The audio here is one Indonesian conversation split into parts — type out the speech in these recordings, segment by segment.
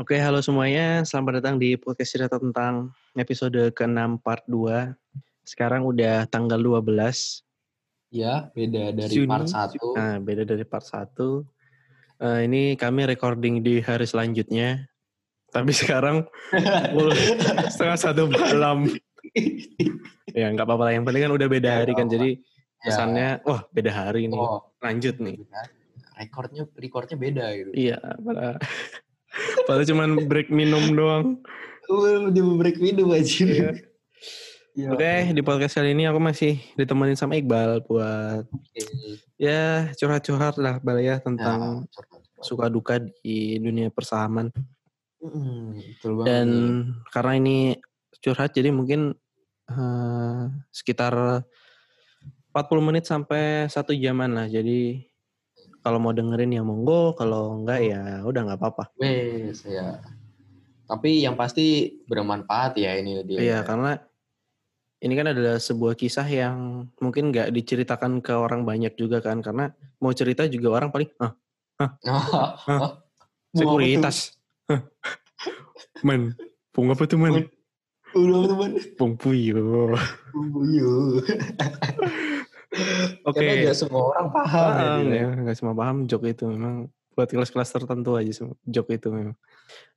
Oke, halo semuanya. Selamat datang di podcast cerita tentang episode ke-6 part 2. Sekarang udah tanggal 12 Ya, beda dari Juni. part 1. Nah, beda dari part 1. Eh, ini kami recording di hari selanjutnya. Tapi sekarang setengah satu malam. Ya, nggak apa-apa lah. Yang penting kan udah beda hari kan. Jadi kesannya, wah beda hari nih. Ya. oh, Lanjut nih. Recordnya, recordnya beda gitu. Iya, padahal cuman break minum doang. Udah break minum aja. Iya. Iya. Oke, di podcast kali ini aku masih ditemenin sama Iqbal buat Oke. ya curhat-curhat lah Bal ya Ya, tentang curhat, curhat. suka duka di dunia persahaman. Mm, betul banget. Dan karena ini curhat jadi mungkin eh, sekitar 40 menit sampai satu jaman lah. Jadi kalau mau dengerin ya monggo, kalau enggak ya udah nggak apa-apa. Wes, ya. Tapi yang pasti bermanfaat ya ini dia. Iya, karena ini kan adalah sebuah kisah yang mungkin nggak diceritakan ke orang banyak juga kan karena mau cerita juga orang paling ah Oh, sekuritas. Hah. Men, pung apa tuh men? Udah teman. Pung puyo. Oke. Karena nggak semua orang paham. Paham ya, nggak semua paham joke itu memang buat kelas-kelas tertentu aja semua joke itu memang.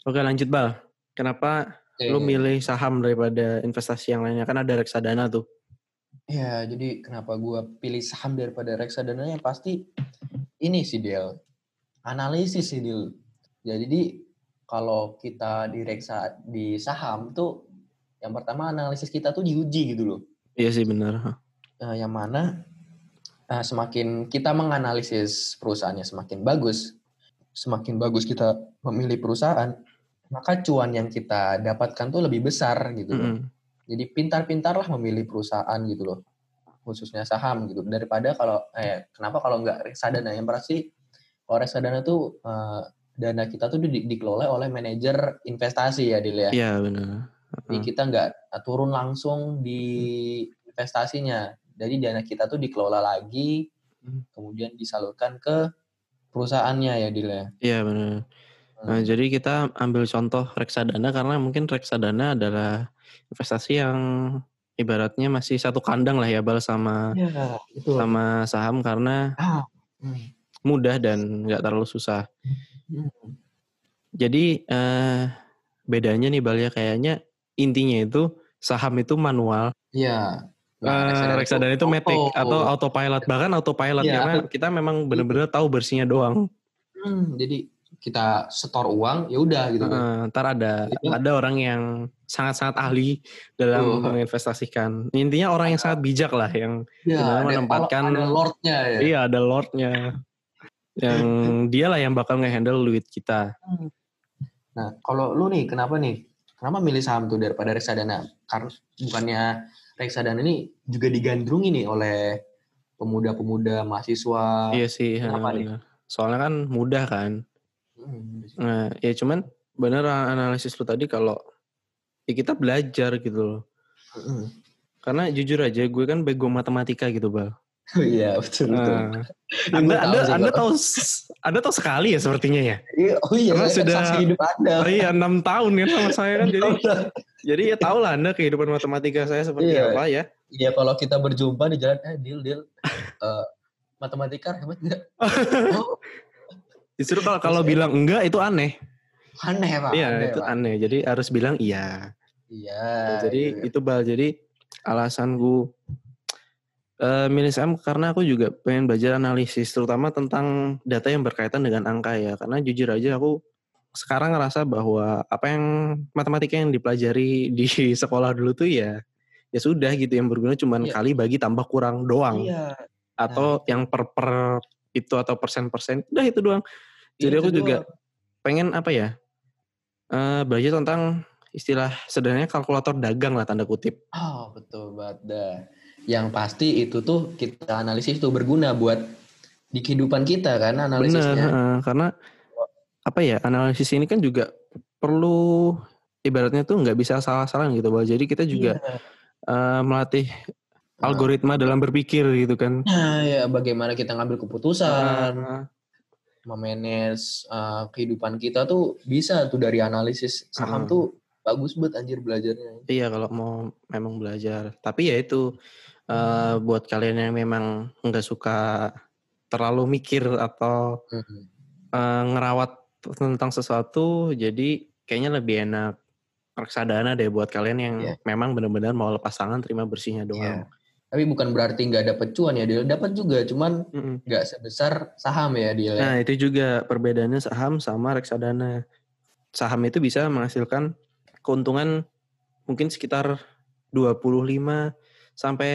Oke lanjut bal. Kenapa Oke. lu milih saham daripada investasi yang lainnya? Kan ada reksadana tuh. Ya, jadi kenapa gua pilih saham daripada reksadana yang pasti ini sih Del. Analisis sih Del. Jadi kalau kita di reksa di saham tuh yang pertama analisis kita tuh diuji gitu loh. Iya sih benar. Nah, yang mana eh, semakin kita menganalisis perusahaannya semakin bagus, semakin bagus kita memilih perusahaan, maka cuan yang kita dapatkan tuh lebih besar gitu loh. Mm-mm. Jadi pintar-pintarlah memilih perusahaan gitu loh. Khususnya saham gitu. Daripada kalau eh kenapa kalau nggak reksadana yang pasti kalau reksadana tuh eh, dana kita tuh di- dikelola oleh manajer investasi ya Dil ya. Iya benar. Jadi kita nggak turun langsung di investasinya. Jadi dana kita tuh dikelola lagi Hmm. kemudian disalurkan ke perusahaannya ya Dil ya. Iya benar. Nah, Hmm. jadi kita ambil contoh reksadana karena mungkin reksadana adalah investasi yang ibaratnya masih satu kandang lah ya bal sama Ya, itu. sama saham karena Ah. Hmm. mudah dan nggak terlalu susah. Hmm. Jadi eh, bedanya nih Bal ya kayaknya intinya itu saham itu manual, Iya. Eh, reksadana, itu matic auto. atau autopilot bahkan autopilot Iya. karena kita memang bener-bener tahu bersihnya doang. Hmm, jadi kita setor uang ya udah gitu kan. Eh, ntar ada Iya. ada orang yang sangat-sangat ahli dalam Oh. menginvestasikan. Intinya orang yang sangat bijak lah yang Ya, ada- menempatkan- ada lordnya ya. iya ada lordnya yang dia lah yang bakal ngehandle duit kita. Nah, kalau lu nih kenapa nih? Kenapa milih saham tuh daripada reksadana? Karena bukannya reksadana ini juga digandrungi nih oleh pemuda-pemuda mahasiswa. Iya sih, kenapa eh, nih? bener. soalnya kan mudah kan. Hmm, Nah, ya cuman bener analisis lu tadi kalau ya kita belajar gitu loh. hmm. Karena jujur aja gue kan bego matematika gitu, Bal. Iya, betul betul. Nah, anda, gua tahu anda, anda tahu, anda tahu sekali ya sepertinya ya. Iya, oh iya, Karena sudah- hidup Anda. Oh iya, enam tahun kan sama saya kan. Jadi, jadi ya tau lah anda kehidupan matematika saya seperti Iya. apa ya. Iya, kalau kita berjumpa di jalan, eh, deal, deal. Eh, matematika hebat nggak? Oh, Justru kalau kalau bilang enggak itu aneh. aneh, Pak. Iya, aneh, itu Pak. aneh. Jadi harus bilang iya. Iya. jadi iya. itu bal jadi alasan gue eh, milih karena aku juga pengen belajar analisis terutama tentang data yang berkaitan dengan angka ya karena jujur aja aku sekarang ngerasa bahwa apa yang matematika yang dipelajari di sekolah dulu tuh ya ya sudah gitu yang berguna cuman Iya. kali bagi tambah kurang doang Iya. atau Nah, yang per per itu atau persen-persen udah itu doang jadi Itu aku juga doang. pengen apa ya eh, belajar tentang istilah sederhananya kalkulator dagang lah tanda kutip Oh, betul banget dah. Yang pasti itu tuh kita analisis tuh berguna buat di kehidupan kita kan Bener, analisisnya. heeh, karena apa ya analisis ini kan juga perlu ibaratnya tuh nggak bisa salah-salah gitu bahwa jadi kita juga Iya. eh, melatih algoritma dalam berpikir gitu kan. Nah, ya bagaimana kita ngambil keputusan. Eh, memanage uh, kehidupan kita tuh bisa tuh dari analisis saham Heeh. tuh bagus banget anjir belajarnya. Iya kalau mau memang belajar. Tapi ya itu eh buat kalian yang memang nggak suka terlalu mikir atau Mhm. eh, ngerawat tentang sesuatu, jadi kayaknya lebih enak reksadana deh buat kalian yang Iya. memang benar-benar mau lepas tangan terima bersihnya Iya. doang. Tapi bukan berarti nggak dapet cuan ya, Dil. Dapat juga, cuman nggak sebesar saham ya, Dil. ya. Nah itu juga perbedaannya saham sama reksadana. Saham itu bisa menghasilkan keuntungan mungkin sekitar 25 sampai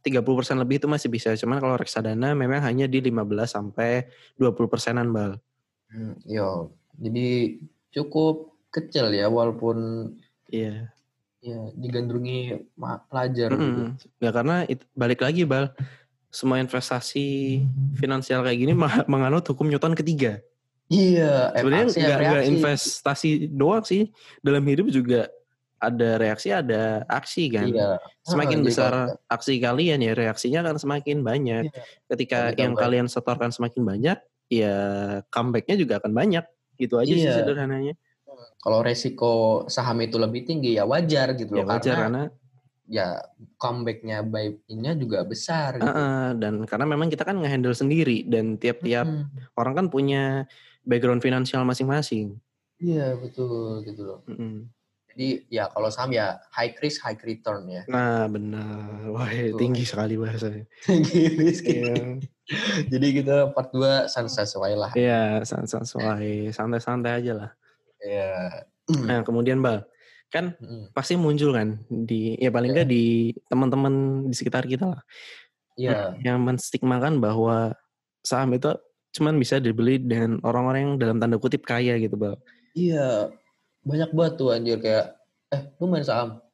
30% lebih itu masih bisa. Cuman kalau reksadana memang hanya di 15 sampai 20 persenan, Bal. Hmm, yo, jadi cukup kecil ya, walaupun Iya. ya digandrungi pelajar gitu. Mm-mm. Ya karena it- balik lagi, Bal. Semua investasi finansial kayak gini menganut hukum Newton ketiga. Iya, Sebenarnya aksi, nggak investasi doang sih. Dalam hidup juga ada reaksi, ada aksi kan. Iya. Semakin Ah, jadi besar aksi kalian ya reaksinya akan semakin banyak. Iya. Ketika Kalau yang kalian setorkan semakin banyak, ya comebacknya juga akan banyak. Gitu aja sih Iya. sederhananya. Kalau resiko saham itu lebih tinggi ya wajar gitu Ya loh, wajar karena karena ya comebacknya baiknya juga besar gitu. Heeh, dan karena memang kita kan ngehandle sendiri dan tiap-tiap Hmm, orang kan punya background finansial masing-masing. Iya betul gitu loh. Mm-mm. Jadi ya kalau saham ya high risk high return ya. Nah benar, wah Betul. tinggi sekali bahasanya. Risk. Iya, Jadi kita part 2 sesuai lah. iya, santai-santai, santai-santai aja lah. Iya. Nah kemudian bal, kan Mm, pasti muncul kan di, ya paling Iya. nggak di teman-teman di sekitar kita lah, Iya. yang menstigmakan bahwa saham itu cuman bisa dibeli dengan orang-orang yang dalam tanda kutip kaya gitu bal. Iya. Banyak banget tuh anjir kayak eh lu main saham.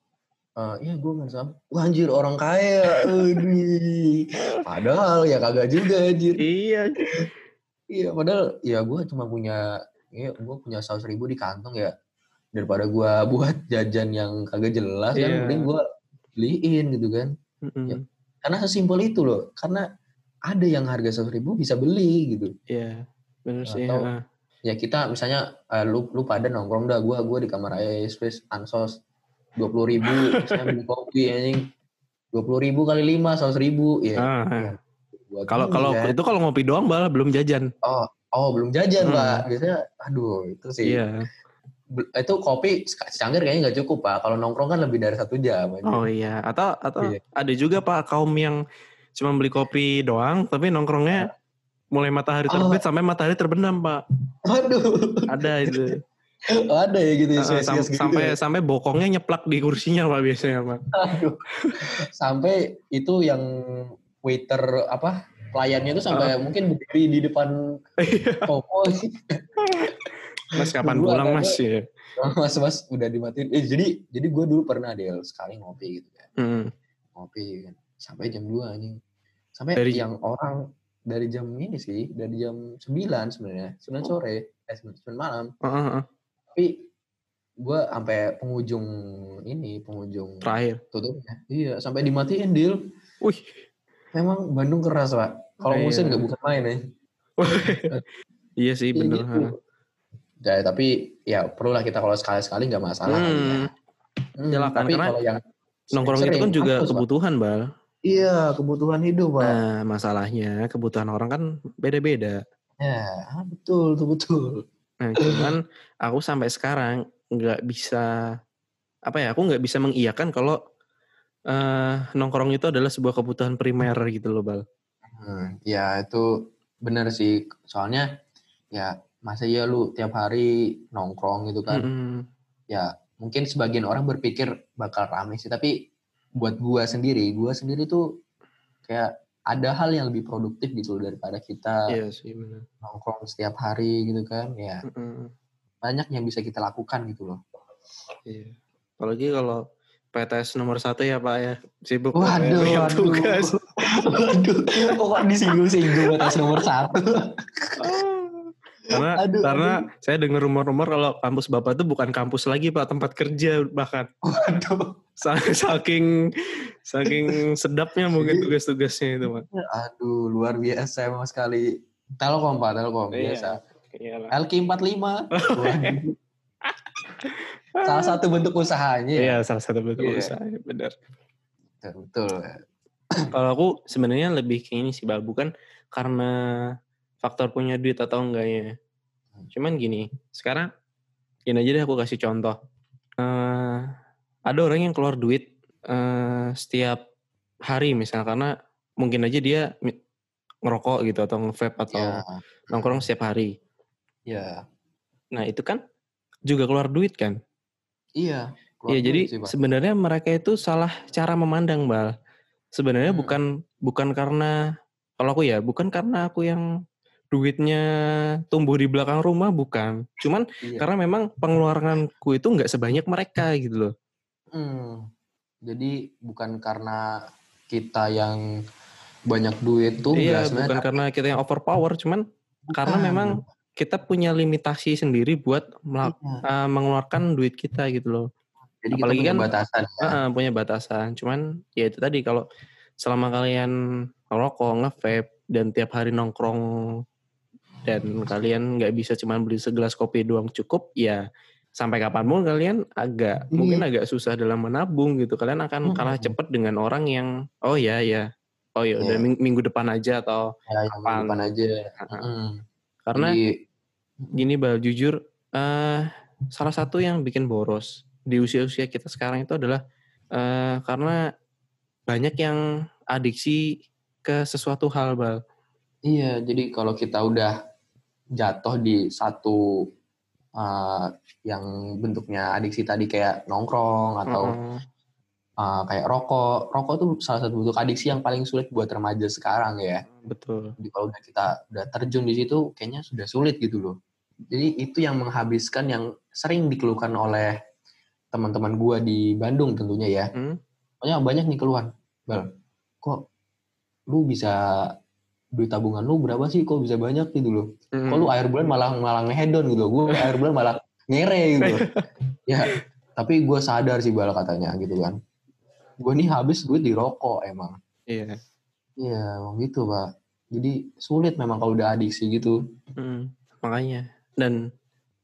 "Ah, iya gue main saham. Wah anjir orang kaya. Aduh. Padahal ya kagak juga anjir. Iya. Iya, padahal ya gue cuma punya, ya gue punya seratus ribu di kantong ya. Daripada gue buat jajan yang kagak jelas kan, Iya. mending gue beliin gitu kan. Mm-mm. Ya. Karena sesimpel itu loh. Karena ada yang harga seratus ribu bisa beli gitu. Iya, bener sih. Atau-. Ya kita misalnya eh, lu lu pada nongkrong dah, gue gua di kamar aja space ansos dua puluh ribu, misalnya beli kopi anjing dua puluh ribu kali lima seratus ribu, ya. Ah, ya, Kalau kalau kan. itu kalau ngopi doang bal belum jajan. oh oh belum jajan Hmm. pak, biasanya aduh itu sih. Iya. Bel- itu kopi secangkir kayaknya nggak cukup pak kalau nongkrong kan lebih dari satu jam aja. Oh iya. Atau atau Iya. ada juga pak kaum yang cuma beli kopi doang tapi nongkrongnya mulai matahari Oh. terbit sampai matahari terbenam pak. waduh Ada itu. ada ya gitu ya Ah, sam- gitu sampai ya. sampai bokongnya nyeplak di kursinya pak biasanya pak. Aduh. sampai itu yang waiter apa pelayannya itu sampai mungkin berdiri di depan Iya. toko Mas kapan Dulu pulang mas ya? mas mas udah dimatiin eh, jadi jadi gue dulu pernah deh sekali ngopi gitu kan Hmm. ngopi kan sampai jam 2 anjing sampai Dari- yang orang dari jam ini sih dari jam 9 sebenarnya 9 Oh. sore eh 9 malam Heeh, heeh. tapi gue sampai penghujung ini penghujung Terakhir. tutupnya iya sampai dimatiin deal Wih. memang Bandung keras pak kalau Iya. musim nggak bukan main ya Iya sih Iya bener. gitu. heeh. Ya, tapi ya perlulah kita kalau sekali-sekali nggak masalah kali ya. Hmm. Hmm, Silakan, tapi karena kalau yang Nongkrong itu kan juga kebutuhan bal. Iya, kebutuhan hidup, Pak. Nah masalahnya kebutuhan orang kan beda-beda. Ya, betul, tuh betul. Nah, cuman aku sampai sekarang nggak bisa apa ya? Aku nggak bisa mengiyakan kalau eh, nongkrong itu adalah sebuah kebutuhan primer gitu loh, bal. Hmm, ya itu benar sih. Soalnya ya masa ya lu tiap hari nongkrong gitu kan. Mm-mm. Ya mungkin sebagian orang berpikir bakal rame sih, tapi buat gua sendiri, gua sendiri tuh kayak ada hal yang lebih produktif gitu loh daripada kita Iya sih nongkrong setiap hari gitu kan. Ya Mm-mm. banyak yang bisa kita lakukan gitu loh. Iya. Apalagi kalau PTS nomor satu ya pak ya sibuk Waduh, waduh. tugas. Waduh, kok disinggung-singgung atas nomor satu? karena Aduh, karena saya dengar rumor-rumor kalau kampus bapak itu bukan kampus lagi pak tempat kerja bahkan Waduh. Sa- saking saking sedapnya mungkin tugas-tugasnya itu pak. Aduh, luar biasa emang sekali. Telkom Pak, Telkom Iya. biasa. Iyalah. LQ45. Salah satu bentuk usahanya. ya. Iya, salah satu bentuk Iya. usaha, benar. Betul, betul. Kalau aku sebenarnya lebih ke ini sih, Bal. Bukan karena faktor punya duit atau enggaknya. Cuman gini, sekarang gini aja deh aku kasih contoh. Eh, ada orang yang keluar duit eh, setiap hari misalnya karena mungkin aja dia ngerokok gitu atau nge-vape atau Ya, nongkrong setiap hari. ya. Nah, itu kan juga keluar duit kan? Iya. Iya, jadi sebenarnya mereka itu salah cara memandang, Bal. Sebenarnya Hmm. bukan bukan karena kalau aku ya, bukan karena aku yang duitnya tumbuh di belakang rumah, bukan. Cuman Iya. karena memang pengeluaranku itu nggak sebanyak mereka gitu loh. Hmm. Jadi bukan karena kita yang banyak duit tuh iya, bukan karena kita yang overpower, cuman karena Bukan. memang kita punya limitasi sendiri buat melak- Iya. eh, mengeluarkan duit kita gitu loh. Jadi apalagi kita punya kan- batasan ya. Heeh, punya batasan. Cuman ya itu tadi kalau selama kalian ngerokok, nge-vape dan tiap hari nongkrong dan kalian nggak bisa cuman beli segelas kopi doang cukup, ya sampai kapan pun kalian agak Iya. mungkin agak susah dalam menabung gitu. Kalian akan Mm-mm. kalah cepet dengan orang yang oh ya ya, oh ya udah Iya. ming- minggu depan aja atau Ya, kapan. depan aja. Hmm. karena Jadi, gini bal jujur eh salah satu yang bikin boros di usia-usia kita sekarang itu adalah eh karena banyak yang adiksi ke sesuatu hal bal iya, jadi kalau kita udah jatuh di satu uh, yang bentuknya adiksi tadi kayak nongkrong atau Heeh. uh, kayak rokok. Rokok tuh salah satu bentuk adiksi yang paling sulit buat remaja sekarang ya. betul Jadi kalau udah kita udah terjun di situ kayaknya sudah sulit gitu loh. Jadi itu yang menghabiskan yang sering dikeluhkan oleh teman-teman gua di Bandung tentunya ya. Hmm? Pokoknya banyak nih keluhan. Bal, kok lu bisa duit tabungan lu berapa sih? Kok bisa banyak gitu loh? Hmm. Kok lu air bulan malah malah ngehedon gitu. Gue air bulan malah ngere gitu ya, tapi gue sadar sih Bal katanya gitu kan. Gue nih habis duit di rokok emang. iya Iya, emang gitu pak. Jadi sulit memang kalau udah adiksi gitu. Hmm. makanya dan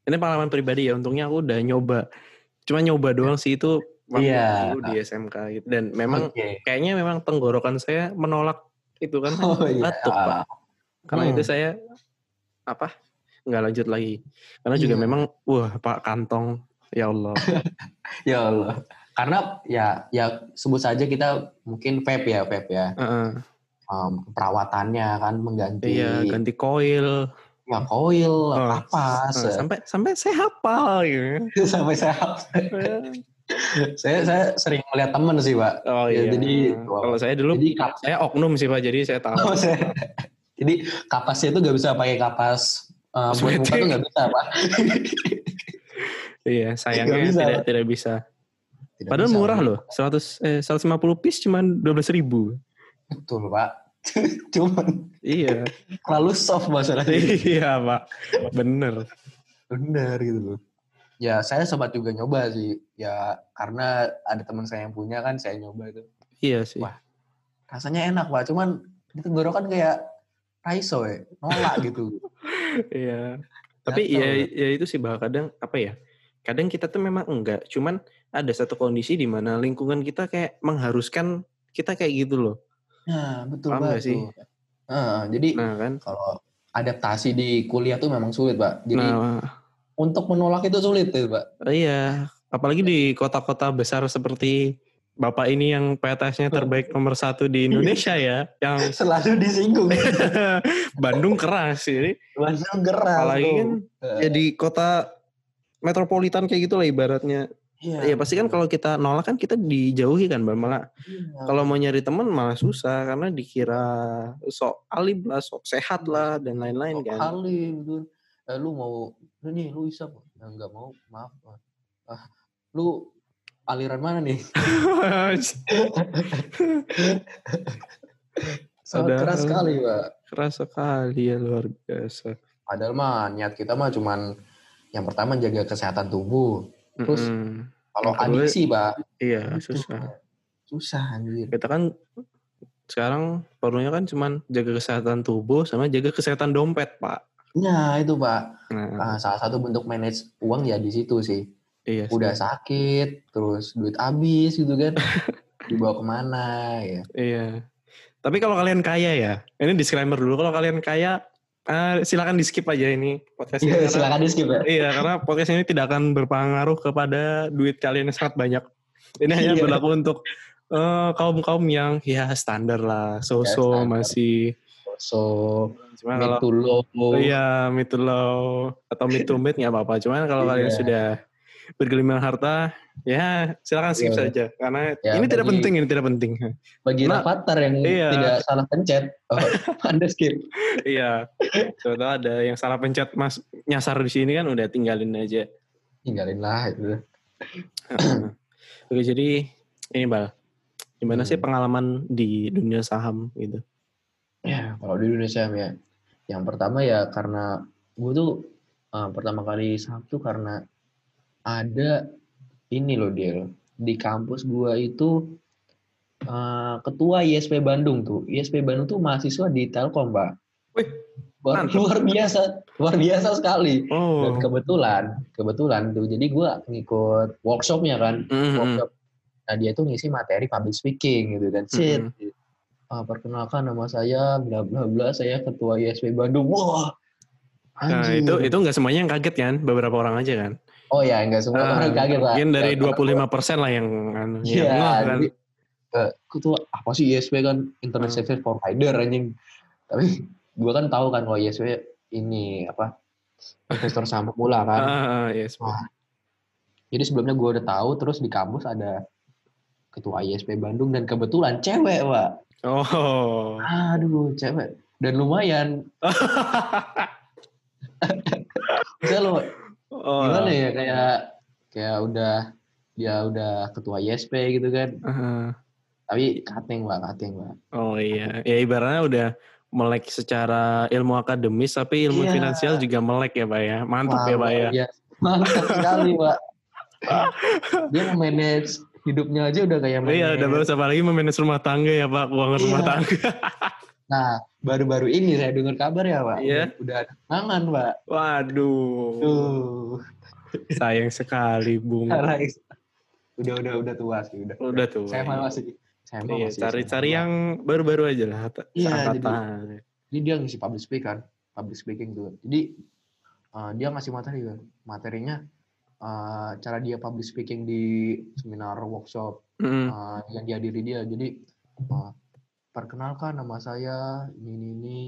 ini pengalaman pribadi ya untungnya aku udah nyoba cuma nyoba doang sih itu waktu Iya. dulu di SMK gitu dan memang Oke. kayaknya memang tenggorokan saya menolak itu kan Oh iya. batuk pak karena Hmm. itu saya apa nggak lanjut lagi karena juga Iya. memang wah pak kantong ya Allah Ya Allah. Karena ya ya sebut saja kita mungkin vape ya vape ya. Heeh. Um, perawatannya kan mengganti iya ganti koil ya koil, Oh, kapas. Nah, sampai sampai saya hafal gitu sampai saya saya saya sering melihat temen sih pak. oh Ya, iya jadi, kalau saya dulu Jadi kap- saya oknum sih pak jadi saya tahu Oh, saya- jadi kapasnya itu nggak bisa pakai kapas uh, buat muka tuh nggak bisa pak. iya sayangnya Nggak bisa, tidak Pak. tidak bisa Tidak padahal bisa, murah Pak. loh 100 eh 150 piece cuman 12 ribu Betul pak. Cuman iya terlalu soft masalahnya. iya pak bener Bener gitu loh. Ya saya sempat juga nyoba sih. Ya karena ada teman saya yang punya kan saya nyoba itu. iya sih Wah. Rasanya enak pak. Cuman di tenggorokan kayak raiso ya. Nolak gitu. Iya. Tapi Gatel. ya, ya itu sih bah kadang apa ya? Kadang kita tuh memang enggak, cuman ada satu kondisi di mana lingkungan kita kayak mengharuskan kita kayak gitu loh. Nah betul Paham pak. sih? Nah, jadi Nah kan, kalau adaptasi di kuliah tuh memang sulit pak. Jadi nah untuk menolak itu sulit tuh pak. iya, apalagi di kota-kota besar seperti bapak ini yang PTS-nya terbaik nomor satu di Indonesia ya, yang Selalu disinggung. Bandung keras ini. Langsung gerak. Apalagi tuh. kan ya di kota metropolitan kayak gitu lah ibaratnya. Iya, Ya pasti kan kalau kita nolak kan kita dijauhi kan, Mbak. Malah Iya. kalau mau nyari teman malah susah karena dikira sok alim lah, sok sehat lah dan lain-lain kan. betul. Eh, lu mau lu nih lu bisa ya, nggak mau maaf ah, lu aliran mana nih sangat keras sekali pak Keras sekali ya luar biasa. padahal mah niat kita mah cuman yang pertama jaga kesehatan tubuh Terus, Mm-mm. kalau Yang kedua, adiksi pak Iya susah. susah anjir Kita kan sekarang perlunya kan cuman jaga kesehatan tubuh sama jaga kesehatan dompet, Pak. Nah, itu Pak. Nah, Ah, salah satu bentuk manage uang ya di situ sih. iya sih. Udah sakit, terus duit habis gitu kan. Dibawa ke mana ya. Iya. Tapi kalau kalian kaya ya, ini disclaimer dulu. Kalau kalian kaya, eh, silakan di skip aja ini podcast ini. Iya, silakan di skip ya. Iya, karena podcast ini tidak akan berpengaruh kepada duit kalian yang sangat banyak. Ini hanya Iya. berlaku untuk kaum kaum yang ya standar lah, so-so standar. masih. So, Cuma mid kalau to low. Oh iya, mid to low atau mid to mid nggak apa-apa. Cuman kalau kalian Iya. sudah bergelimang harta, ya silakan skip Iya. saja karena Ya, ini tidak bagi- penting, ini tidak penting. Bagi Nah, avatar yang iya. tidak salah pencet, oh, Anda skip. iya. Coba ada yang salah pencet mas nyasar di sini kan udah tinggalin aja. Tinggalin lah itu. Oke, jadi ini Bal. Gimana sih Hmm. pengalaman di dunia saham gitu? Ya, kalau di Indonesia ya, yang pertama ya karena gue tuh uh, pertama kali saham tuh karena ada ini loh Del. Di kampus gua itu uh, ketua ISP Bandung tuh. ISP Bandung tuh mahasiswa di Telkom pak. Wih, luar, luar biasa luar biasa sekali. Oh. dan kebetulan kebetulan tuh. Jadi gua ngikut workshopnya kan Mhm. workshop. Nah dia tuh ngisi materi public speaking gitu dan shit Mhm. Ah, perkenalkan nama saya bla bla bla saya ketua ISP Bandung wah Nah, itu itu nggak semuanya yang kaget kan? Beberapa orang aja kan? oh ya enggak semua Ah, orang kaget lah Mungkin dari Ya, 25% lah yang anu, yang Iya, ngeh kan. jadi eh, ketua apa sih ISP kan internet Hmm. service provider anjing. Tapi gua kan tahu kan kalau ISP ini apa investor saham pemula kan. Ah, ah, yes. Wah. Jadi sebelumnya gua udah tahu terus di kampus ada ketua ISP Bandung dan kebetulan cewek, Pak. Oh. Aduh, cewek. Dan lumayan. Misalnya lo oh. gimana ya kayak kayak udah dia udah ketua ISP gitu kan. Ah, Tapi cutting lah, cutting lah. Oh iya, ya ibaratnya udah melek secara ilmu akademis tapi ilmu Iya. finansial juga melek ya Pak ya. Mantap Wah, ya Pak ya. biasa. Mantap sekali, Pak. Dia memanage hidupnya aja udah kayak manage. Iya, udah bagus apalagi memanage rumah tangga ya Pak, keuangan rumah Iya. tangga. Nah, baru-baru ini saya dengar kabar ya, Pak. Iya. Udah, ada tangan, Pak. Waduh. Tuh. Sayang sekali Bung. Udah udah udah tua sih, udah. Udah tuh. Saya mah masih saya mah Iya, masih cari-cari yang baru-baru aja lah. Iya, jadi-. Ini dia ngisi public speaking kan, public speaking tuh. Jadi uh, dia ngasih materi kan. Materinya uh, cara dia public speaking di seminar workshop Mm. uh, yang dihadiri dia. Jadi uh, perkenalkan nama saya ini ini, ini.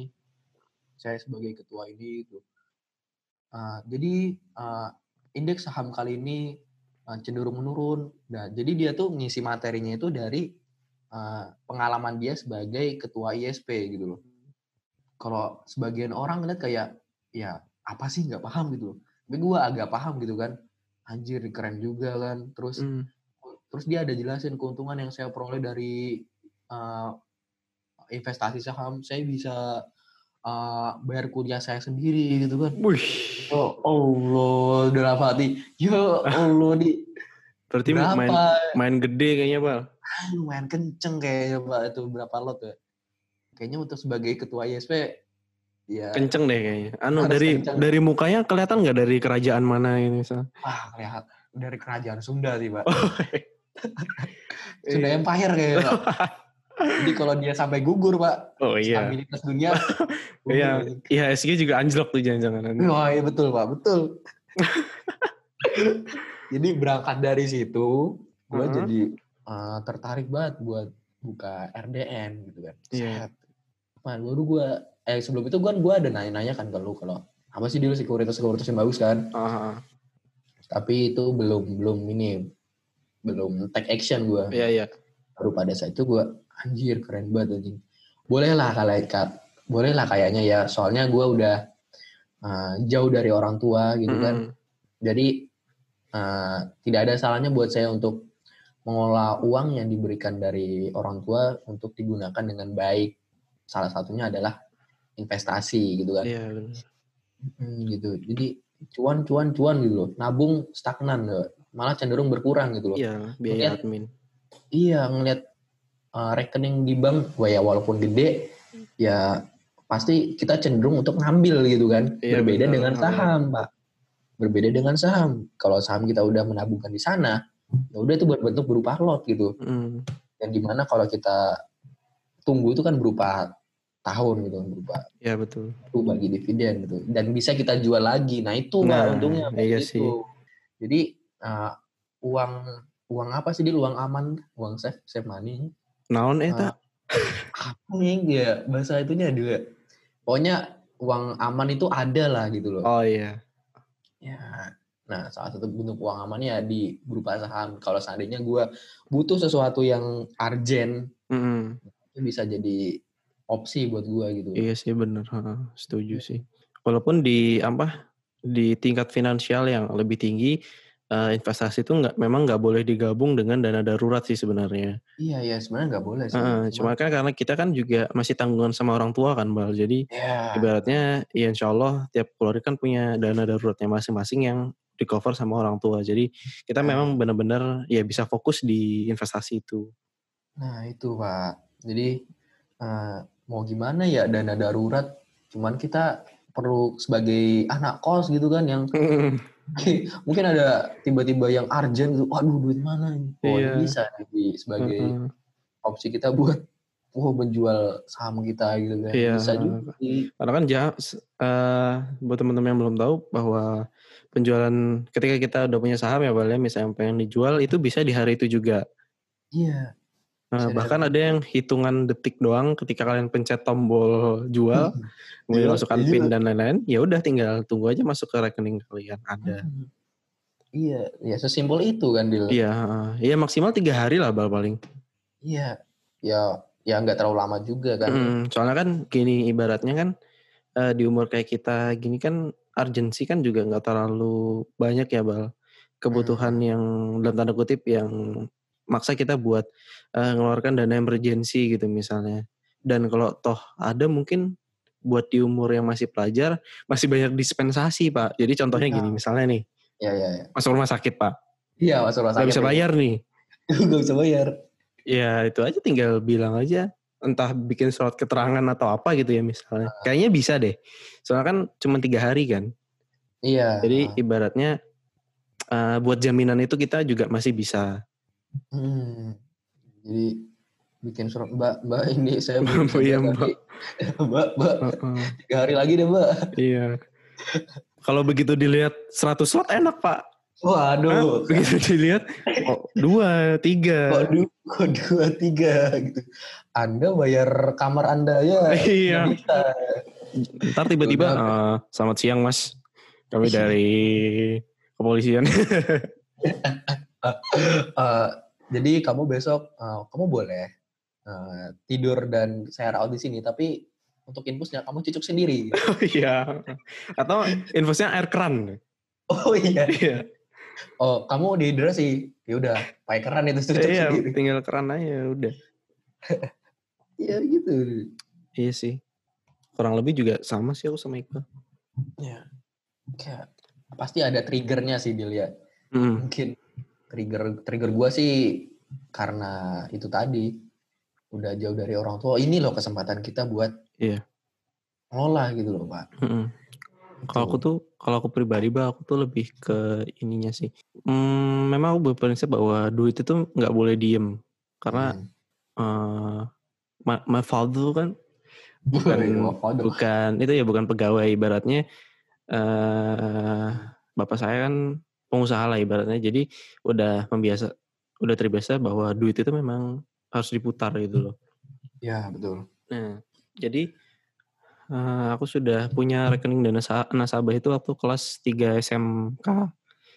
saya sebagai ketua ini itu. Uh, jadi uh, indeks saham kali ini uh, cenderung menurun. Nah, jadi dia tuh ngisi materinya itu dari uh, pengalaman dia sebagai ketua ISP gitu loh. Kalau sebagian orang ngeliat kayak ya apa sih nggak paham gitu loh. Tapi gue agak paham gitu kan. Anjir keren juga kan. Terus Mm. terus dia ada jelasin keuntungan yang saya peroleh dari uh, investasi saham saya bisa uh, bayar kuliah saya sendiri gitu kan Wih. oh Allah dalam hati ya Allah di Berarti berapa main main gede kayaknya Pak. Lumayan kenceng kayaknya pak itu berapa lot ya kayaknya untuk sebagai ketua ISP ya Kenceng deh kayaknya. Anu Harus dari kenceng. dari mukanya kelihatan nggak dari kerajaan mana ini? Sal? ah lihat dari kerajaan Sunda sih pak Oh, Sunda iya. Empire kayaknya pak jadi kalau dia sampai gugur pak Oh iya. stabilitas dunia Iya, anjing. IHSG juga anjlok tuh jangan-jangan. Wah iya betul pak, betul. jadi berangkat dari situ, gue Heeh. jadi uh, tertarik banget buat buka RDN gitu kan. Iya. Set. Nah, baru gue, eh sebelum itu kan gue ada nanya-nanya kan ke lu kalau apa sih dulu sekuritas sekuritas yang bagus kan? Ah. Tapi itu belum belum ini belum take action gue. Iya, iya. Baru pada saat itu gue anjir keren banget anjing. Boleh lah kalau boleh lah kayaknya ya. Soalnya gue udah uh, jauh dari orang tua gitu kan. Mm-mm. Jadi eh, tidak ada salahnya buat saya untuk mengolah uang yang diberikan dari orang tua untuk digunakan dengan baik. Salah satunya adalah investasi gitu kan. Iya, benar. Hmm, gitu. Jadi cuan cuan cuan gitu loh. Nabung stagnan loh. Malah cenderung berkurang gitu loh. Iya, biaya Lihat. admin. Iya ngelihat uh, rekening di bank, wah ya walaupun gede, ya pasti kita cenderung untuk ngambil gitu kan. Iya, Berbeda benar. dengan saham, Pak. Berbeda dengan saham. Kalau saham kita udah menabungkan di sana, ya udah itu berbentuk berupa lot gitu. Mm. Yang di mana kalau kita tunggu itu kan berupa tahun gitu, berupa Ya betul. itu bagi dividen gitu. Dan bisa kita jual lagi. Nah itu Nah, untungnya iya gitu. sih. Jadi uh, uang uang apa sih dia uang aman, uang safe, safe money. Naon eta? apa nih ya bahasa itunya juga pokoknya uang aman itu ada lah gitu loh Oh iya. ya nah salah satu bentuk uang amannya di berupa saham kalau seandainya gue butuh sesuatu yang urgent Mm-mm. itu bisa jadi opsi buat gue gitu Iya sih bener. Ha, Setuju sih. Walaupun di apa di tingkat finansial yang lebih tinggi eh, investasi itu nggak memang nggak boleh digabung dengan dana darurat sih sebenarnya. iya ya sebenarnya nggak boleh sih Heeh, cuma kan karena kita kan juga masih tanggungan sama orang tua kan bal. Jadi ya ibaratnya ya insya Allah tiap keluarga kan punya dana daruratnya masing-masing yang di cover sama orang tua. Jadi kita Nah. memang benar-benar ya bisa fokus di investasi itu. nah itu pak jadi eh, mau gimana ya dana darurat cuman kita perlu sebagai anak kos gitu kan yang mungkin ada tiba-tiba yang urgent gitu, waduh duit mana ini? Oh, Iya. bisa jadi sebagai Heeh. opsi kita buat wah menjual saham kita gitu kan. Iya. Bisa juga. Karena kan s- eh, buat teman-teman yang belum tahu bahwa penjualan ketika kita udah punya saham ya Bal ya, misalnya pengen dijual itu bisa di hari itu juga. Iya. Nah, di bahkan ada yang hitungan detik doang ketika kalian pencet tombol jual, kemudian Iya, masukkan iya PIN dan lain-lain, ya udah tinggal tunggu aja masuk ke rekening kalian ada. Hmm. Iya, ya sesimpel itu kan Dil. Iya, iya maksimal tiga hari lah Bal paling. Iya. Ya ya nggak terlalu lama juga kan. Mm, soalnya kan gini ibaratnya kan eh, di umur kayak kita gini kan urgensi kan juga nggak terlalu banyak ya bal kebutuhan yang dalam tanda kutip yang maksa kita buat eh, ngeluarkan dana emergency gitu misalnya dan kalau toh ada mungkin buat di umur yang masih pelajar masih banyak dispensasi pak jadi contohnya Iya. gini misalnya nih Iya, iya, iya. masuk rumah sakit pak Iya, masuk rumah sakit. bisa bayar nih Nggak bisa bayar. ya itu aja tinggal bilang aja entah bikin surat keterangan atau apa gitu ya misalnya Ah. kayaknya bisa deh soalnya kan cuma tiga hari kan Iya. jadi ibaratnya eh, buat jaminan itu kita juga masih bisa Hmm. Jadi bikin surat Mbak, Mbak ini saya belum bisa Iya, Mbak. Mbak, Mbak, Heeh, tiga hari lagi deh Mbak. iya kalau begitu dilihat 100 slot enak pak? Waduh, begitu dilihat oh, dua tiga kok, du, kok dua tiga gitu. Anda bayar kamar Anda ya Iya. bisa. ntar tiba-tiba eh, selamat siang mas kami dari kepolisian Eh, jadi kamu besok eh, kamu boleh eh, tidur dan saya rawat di sini, tapi untuk infusnya kamu cucuk sendiri. Oh iya atau infusnya air keran Oh iya. iya Oh kamu dehidrasi, ya udah pakai keran itu cucuk iya sendiri. tinggal keran aja udah Iya gitu. iya sih kurang lebih juga sama sih aku sama Iqbal Ya. Kayak pasti ada triggernya sih Dil ya. Mm. Mungkin trigger trigger gua sih karena itu tadi udah jauh dari orang tua. Ini loh kesempatan kita buat Iya. ngelola gitu loh pak. Mm-mm. Kalau aku tuh, kalau aku pribadi, bah, aku tuh lebih ke ininya sih. Hmm, memang aku berprinsip bahwa duit itu nggak boleh diem, karena Hmm. eh my, my father kan bukan Waduh. bukan itu ya bukan pegawai ibaratnya. eh bapak saya kan pengusaha lah ibaratnya, jadi udah membiasa, udah terbiasa bahwa duit itu memang harus diputar gitu loh. Ya betul. Nah, jadi eh, aku sudah punya rekening dana sa- nasabah itu waktu kelas 3 SMK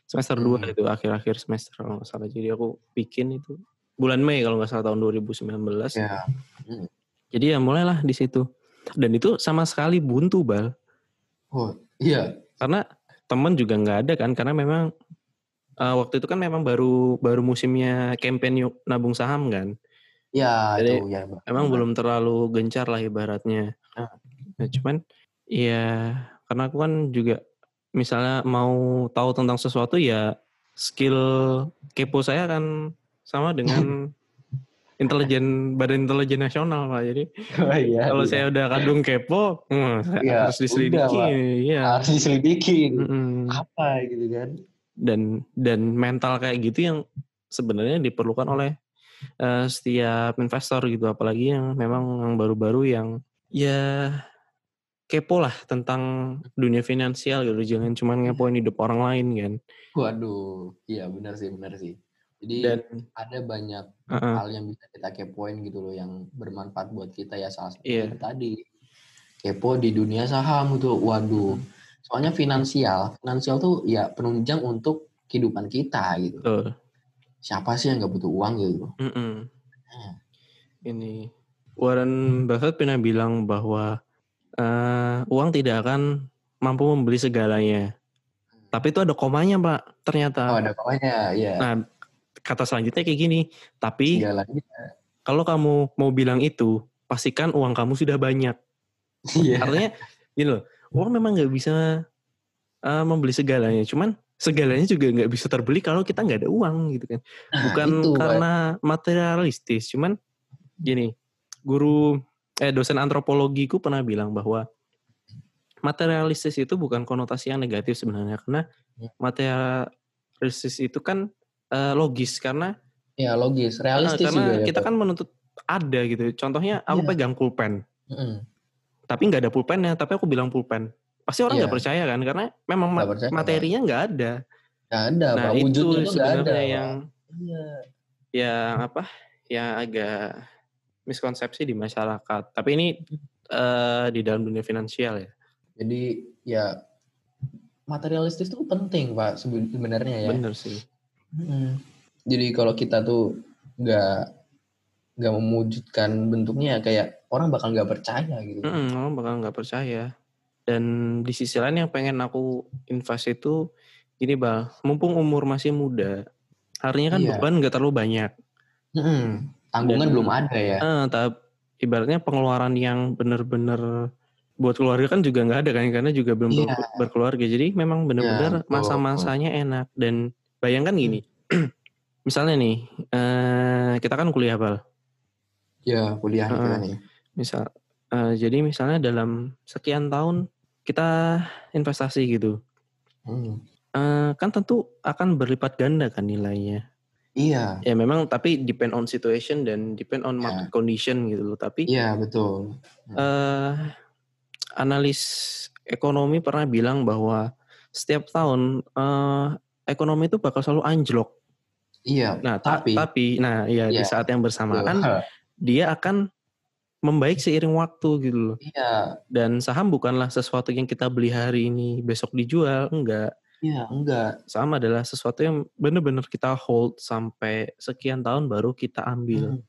semester 2 Hmm. itu akhir-akhir semester kalau nggak salah. Jadi aku bikin itu bulan Mei kalau nggak salah tahun 2019. Ya. Jadi ya mulailah di situ. Dan itu sama sekali buntu bal, Oh iya. karena temen juga nggak ada kan, karena memang eh, waktu itu kan memang baru baru musimnya campaign yuk nabung saham kan. Ya Jadi, itu ya. Emang belum terlalu gencar lah ibaratnya. Ah. Nah, cuman ya karena aku kan juga misalnya mau tahu tentang sesuatu ya skill kepo saya kan sama dengan intelijen badan intelijen nasional pak. Jadi Oh, iya, kalau iya. saya udah kadung kepo hmm, saya Iya, harus diselidiki ya harus diselidikin. Mm-mm. apa gitu kan? Dan dan mental kayak gitu yang sebenarnya diperlukan oleh eh, setiap investor gitu. Apalagi yang memang yang baru-baru yang ya kepo lah tentang dunia finansial gitu. Jangan cuma ngepoin hidup orang lain kan. Waduh iya benar sih benar sih jadi dan ada banyak uh-uh, hal yang bisa kita kepoin gitu loh yang bermanfaat buat kita ya salah satu itu tadi. Kepo di dunia saham gitu waduh. Soalnya finansial finansial tuh ya penunjang untuk kehidupan kita gitu. Betul. siapa sih yang nggak butuh uang gitu. Hmm. ini Warren Buffett pernah bilang bahwa eh, uang tidak akan mampu membeli segalanya. Tapi itu ada komanya pak ternyata. Oh ada pokoknya ya nah kata selanjutnya kayak gini tapi segalanya kalau kamu mau bilang itu, pastikan uang kamu sudah banyak. iya Artinya, gini loh, uang memang nggak bisa uh, membeli segalanya. Cuman segalanya juga nggak bisa terbeli kalau kita nggak ada uang gitu kan. Nah, Bukan itu, Pak. karena materialistis, cuman gini, guru eh dosen antropologiku pernah bilang bahwa materialistis itu bukan konotasi yang negatif sebenarnya karena Ya. materialistis itu kan eh, logis karena ya logis realistis karena juga ya kita kan menuntut ada gitu. Contohnya aku Iya. pegang pulpen, Mm-mm. tapi nggak ada pulpennya, tapi aku bilang pulpen. Pasti orang nggak Iya. percaya kan, karena memang ma- percaya, materinya nggak ada. nggak ada nah pak itu ada sebenarnya yang iya yang apa? Yang agak miskonsepsi di masyarakat. Tapi ini eh, di dalam dunia finansial ya. jadi ya materialistis itu penting pak seben- sebenarnya ya Bener sih. Mm. Jadi kalau kita tuh nggak nggak memwujudkan bentuknya kayak orang bakal nggak percaya gitu. Mm-mm, orang bakal nggak percaya. Dan di sisi lain yang pengen aku invest itu gini bal, mumpung umur masih muda, harinya kan Iya. beban nggak terlalu banyak. Mm-mm. Tanggungan Dan- belum ada ya. Eh, tahap ibaratnya pengeluaran yang bener-bener buat keluarga kan juga nggak ada kan karena juga belum Iya. ber- berkeluarga jadi memang bener-bener betul, masa-masanya enak dan bayangkan gini misalnya nih eh, kita kan kuliah bal. Ya kuliah kita nih. misal eh, jadi misalnya dalam sekian tahun kita investasi gitu. Hmm. Eh, kan tentu akan berlipat ganda kan nilainya. Iya, ya memang tapi depend on situation dan depend on market condition gitu loh. Tapi iya betul. eh analis ekonomi pernah bilang bahwa setiap tahun eh, ekonomi itu bakal selalu anjlok. Iya. Nah, ta- tapi, tapi nah ya di Iya. saat yang bersamaan Betul. dia akan membaik seiring waktu gitu loh. iya, Dan saham bukanlah sesuatu yang kita beli hari ini besok dijual, enggak. iya enggak. Saham adalah sesuatu yang benar-benar kita hold sampai sekian tahun baru kita ambil. Hmm.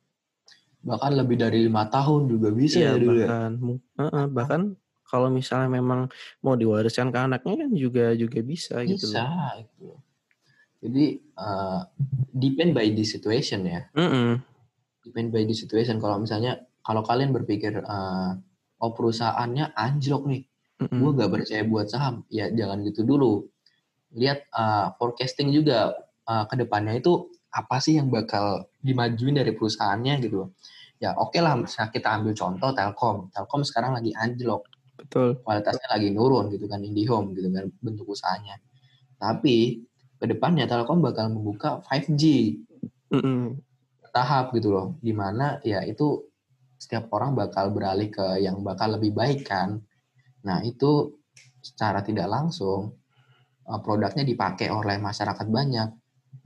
Bahkan lebih dari lima tahun juga bisa Iya ya dulu ya. bahkan mu- heeh, bahkan kalau misalnya memang mau diwariskan ke anaknya kan juga juga bisa, gitu Bisa. loh. Gitu. Jadi uh, depend by the situation ya. Mm-mm. depend by the situation. Kalau misalnya kalau kalian berpikir eh, oh perusahaannya anjlok nih, Mm-mm. gue gak percaya buat saham, ya jangan gitu dulu. Lihat eh, forecasting juga eh, ke depannya itu apa sih yang bakal dimajuin dari perusahaannya gitu. Ya oke lah, misalnya kita ambil contoh Telkom. Telkom sekarang lagi anjlok, Betul. kualitasnya lagi nurun gitu kan IndiHome gitu kan bentuk usahanya. Tapi ke depannya Telkom bakal membuka 5G Mm-mm. tahap gitu loh di mana ya itu setiap orang bakal beralih ke yang bakal lebih baik kan nah itu secara tidak langsung eh, produknya dipakai oleh masyarakat banyak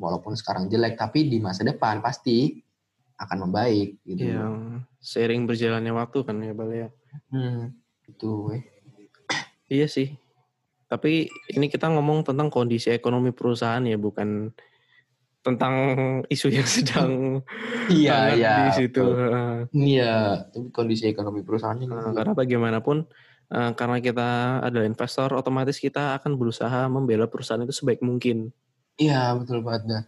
walaupun sekarang jelek tapi di masa depan pasti akan membaik gitu. Yang seiring berjalannya waktu kan ya Bal ya. hmm, itu weh. Iya sih. Tapi ini kita ngomong tentang kondisi ekonomi perusahaan ya, bukan tentang isu yang sedang iya iya di situ. iya tapi kondisi ekonomi perusahaannya Nah, karena bagaimanapun eh, karena kita adalah investor, otomatis kita akan berusaha membela perusahaan itu sebaik mungkin. iya betul banget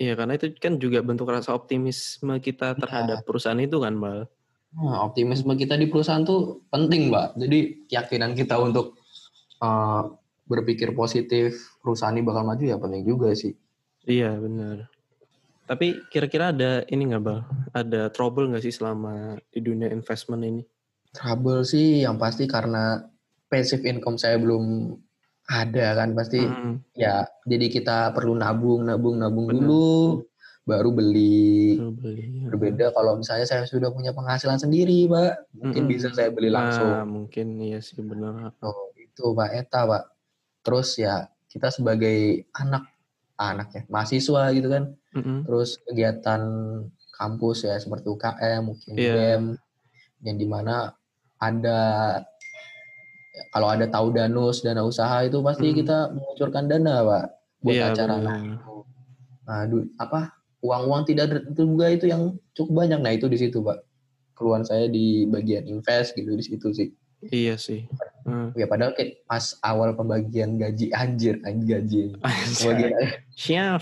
Iya, karena itu kan juga bentuk rasa optimisme kita terhadap perusahaan itu kan, Bal. Nah, optimisme kita di perusahaan tuh penting, Mbak. Jadi keyakinan kita untuk uh, berpikir positif perusahaan ini bakal maju ya penting juga sih. Iya, benar. Tapi kira-kira ada ini nggak bal? Ada trouble nggak sih selama di dunia investment ini? Trouble sih yang pasti karena passive income saya belum ada kan pasti Hmm, ya jadi kita perlu nabung nabung nabung Benar. dulu baru beli baru beli. berbeda kalau misalnya saya sudah punya penghasilan sendiri pak mungkin Mm-mm. bisa saya beli Nah, langsung mungkin iya sih benar. oh itu pak Eta pak terus ya kita sebagai anak anak ya mahasiswa gitu kan Mm-mm. terus kegiatan kampus ya seperti UKM mungkin Iya. BEM yang di mana ada ya, kalau ada tahu danus dana usaha itu pasti Hmm. kita mengucurkan dana pak buat Iya, acara benar. nah apa uang-uang tidak terduga itu yang cukup banyak nah itu di situ pak keluhan saya di bagian invest gitu di situ sih Iya sih. Hmm. ya padahal kayak pas awal pembagian gaji anjir anjir gaji pembagian Siap.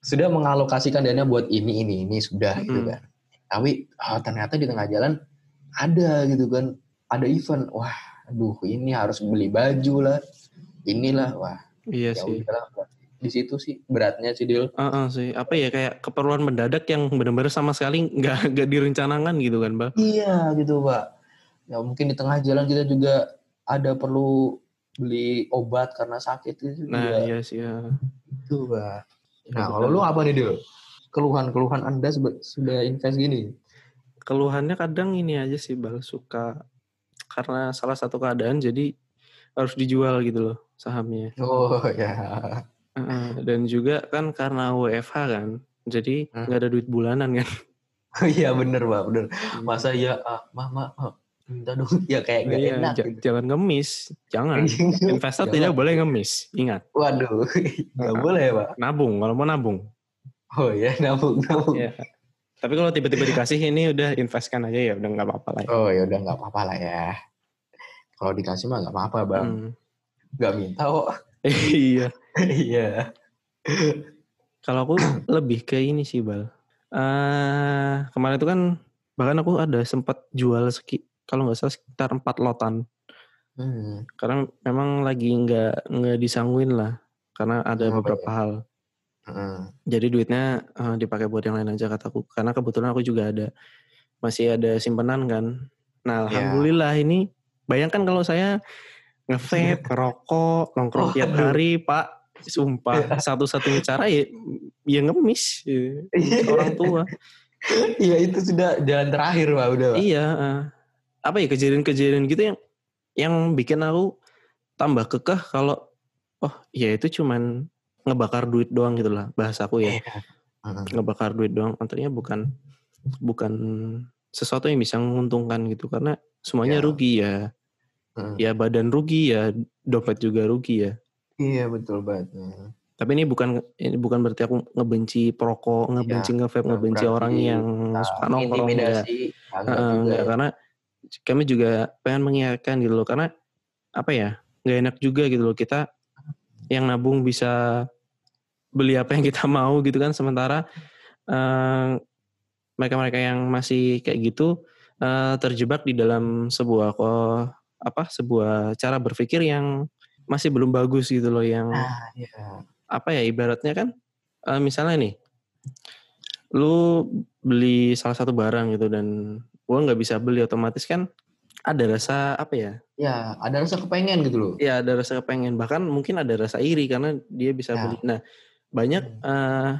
sudah mengalokasikan dana buat ini ini ini sudah gitu Mm. kan tapi ah, ternyata di tengah jalan ada gitu kan ada event wah aduh ini harus beli baju lah inilah wah Iya ya sih. udahlah di situ sih beratnya sih Dil Heeh sih. Apa ya kayak keperluan mendadak yang benar-benar sama sekali nggak nggak direncanakan gitu kan, Bang? iya gitu pak ya mungkin di tengah jalan kita juga ada perlu beli obat karena sakit itu Nah, juga iya sih. Ya. itu pak nah Betul. kalau lu apa nih Dil keluhan-keluhan anda sudah invest gini Keluhannya kadang ini aja sih, Bal. Suka karena salah satu keadaan jadi harus dijual gitu loh sahamnya. oh ya Heeh. Dan juga kan karena WFH kan, jadi Hmm. nggak ada duit bulanan kan. Iya bener pak, bener. Masa ya, ah, mah, mah, ah, minta dong. Ya kayak gak Iya, enak ja- gitu. jangan ngemis, jangan. Investor Jangan. tidak boleh ngemis, ingat. Waduh, nggak boleh ya pak. Nabung, kalau mau nabung. Oh ya, nabung, nabung. Iya. Tapi kalau tiba-tiba dikasih ini udah investkan aja ya, udah nggak apa-apa lah. Ya. Oh ya udah nggak apa-apa lah ya. Kalau dikasih mah nggak apa-apa bang. Hmm. Nggak minta kok. iya. Iya. Kalau aku lebih ke ini sih bal. eh kemarin itu kan bahkan aku ada sempat jual seki, kalau nggak salah sekitar empat lotan. Hmm. Karena memang lagi nggak nggak disangguin lah, karena ada Oh, beberapa hal. Hmm. Jadi duitnya eh, dipakai buat yang lain aja kataku. Karena kebetulan aku juga ada masih ada simpenan kan. Nah, Ya. alhamdulillah ini bayangkan kalau saya ngevape, ngerokok, nongkrong tiap Waduh. hari, Pak. Sumpah, satu-satunya cara ya ya ngemis ya. Iya. orang tua. Iya itu sudah jalan terakhir pak udah. Pak. iya, eh. Apa ya kejadian-kejadian gitu yang yang bikin aku tambah kekeh kalau oh, ya itu cuman ngebakar duit doang gitu lah bahasaku ya. Hmm. ngebakar duit doang artinya bukan bukan sesuatu yang bisa menguntungkan gitu karena semuanya Ya. rugi ya Hmm. ya badan rugi ya dompet juga rugi ya Iya betul banget. Tapi ini bukan ini bukan berarti aku ngebenci perokok ngebenci ngevape bukan ngebenci orang yang Nah, suka nongkrong intimidasi. Enggak ya. Kami juga pengen mengingatkan gitu loh karena apa ya nggak enak juga gitu loh kita yang nabung bisa beli apa yang kita mau gitu kan sementara eh, mereka-mereka yang masih kayak gitu eh, terjebak di dalam sebuah kok apa sebuah cara berpikir yang masih belum bagus gitu loh yang Nah, iya. apa ya ibaratnya kan eh, misalnya nih lu beli salah satu barang gitu dan gua nggak bisa beli otomatis kan ada rasa apa ya? Ya, ada rasa kepengen gitu loh. ya ada rasa kepengen. Bahkan mungkin ada rasa iri karena dia bisa Ya. beli. Nah banyak eh,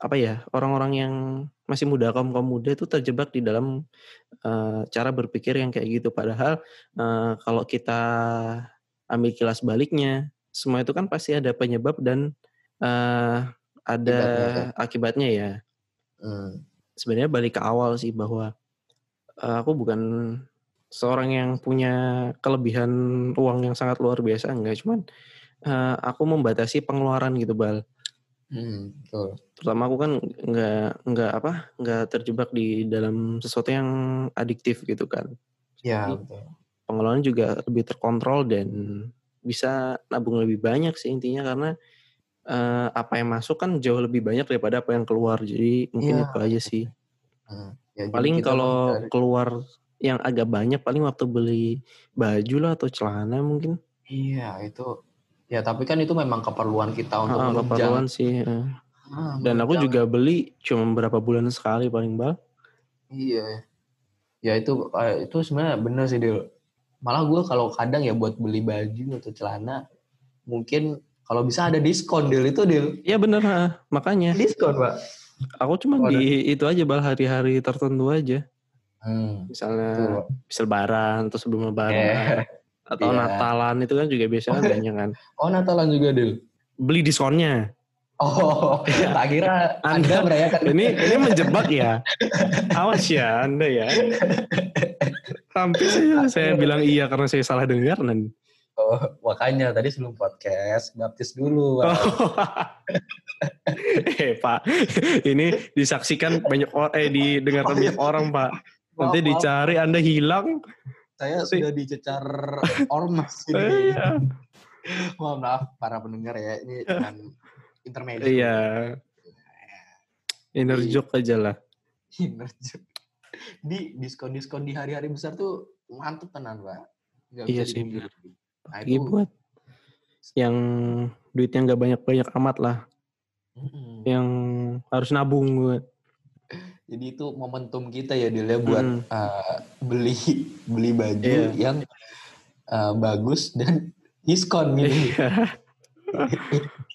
apa ya orang-orang yang masih muda kaum kaum muda itu terjebak di dalam eh, cara berpikir yang kayak gitu. Padahal eh, kalau kita ambil kilas baliknya semua itu kan pasti ada penyebab dan eh, ada Akibatnya, akibatnya ya. Hmm. sebenarnya balik ke awal sih bahwa aku bukan seorang yang punya kelebihan uang yang sangat luar biasa enggak cuman eh, aku membatasi pengeluaran gitu bal Hmm, betul. terutama aku kan nggak nggak apa nggak terjebak di dalam sesuatu yang adiktif gitu kan Ya, Jadi, betul. pengeluaran juga lebih terkontrol dan bisa nabung lebih banyak sih intinya karena eh, apa yang masuk kan jauh lebih banyak daripada apa yang keluar jadi mungkin Iya. itu aja sih Hmm. Ya, paling kalau menghindari- keluar yang agak banyak paling waktu beli baju lah atau celana mungkin Iya, itu. Ya, tapi kan itu memang keperluan kita untuk Ah, menunjang keperluan sih eh. Ah, Dan aku menunjang. juga beli cuma beberapa bulan sekali paling bal. Iya. Ya itu eh, itu sebenarnya bener sih Dil. Malah gue kalau kadang ya buat beli baju atau celana mungkin kalau bisa ada diskon Dil itu Dil. Iya bener ha. makanya. Diskon Pak. Aku cuma Oh, di itu aja bal hari-hari tertentu aja. Hmm. Misalnya Betul. bisa lebaran atau sebelum lebaran Eh. atau Iya. Natalan itu kan juga biasanya Oh. banyak kan. Oh Natalan juga Dil. Beli diskonnya. Oh, tak kira Anda- Anda merayakan Ini ini menjebak ya. Awas ya Anda ya. Hampir saya saya bilang iya karena saya salah dengar dan Oh, makanya tadi sebelum podcast baptis dulu. Oh. eh Pak, ini disaksikan banyak orang, eh didengarkan banyak orang Pak. Nanti Maaf, dicari Anda hilang. Saya Si- sudah dicecar ormas ini. Iya. Mohon maaf para pendengar ya, ini cuman intermezzo. Iya. Inner joke aja lah. Inner joke. Di diskon-diskon di hari-hari besar tuh mantep tenan, Pak. Nggak Iya sih, dipungkiri. Nah, Lagi itu, buat yang duitnya nggak banyak-banyak amat lah. Mm-mm. Yang harus nabung buat. Jadi itu momentum kita ya, Dil, ya, buat Mm. uh, beli beli baju Iya. yang uh, bagus dan diskon gitu. Iya.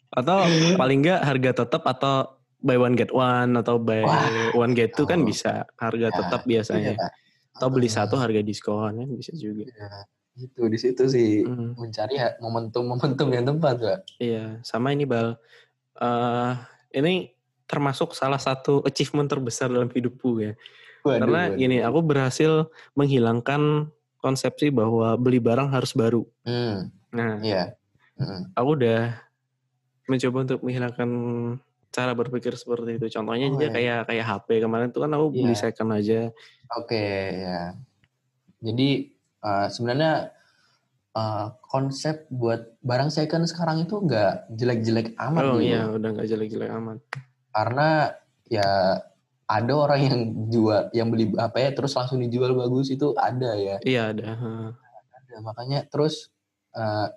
atau paling nggak harga tetap atau buy one get one atau buy Wah. one get two kan Oh. bisa harga Ya, tetap Iya, biasanya. Pak. Atau beli satu harga diskon kan bisa juga. iya. Itu di situ sih Hmm. mencari momentum-momentum yang tepat, Pak. Iya, sama ini Bal. Eh ini termasuk salah satu achievement terbesar dalam hidupku ya. Waduh, Karena waduh. gini, aku berhasil menghilangkan konsepsi bahwa beli barang harus baru. Hmm, Nah, iya. Mm. aku udah mencoba untuk menghilangkan cara berpikir seperti itu. Contohnya Oh, aja iya. kayak kayak HP kemarin tuh kan aku beli Iya. second aja. Oke, ya. Jadi uh, sebenarnya uh, konsep buat barang second sekarang itu nggak jelek-jelek amat Oh gitu. iya, udah nggak jelek-jelek amat. Karena ya ada orang yang jual, yang beli apa ya terus langsung dijual bagus itu ada ya. Iya ada. Ada, makanya terus uh,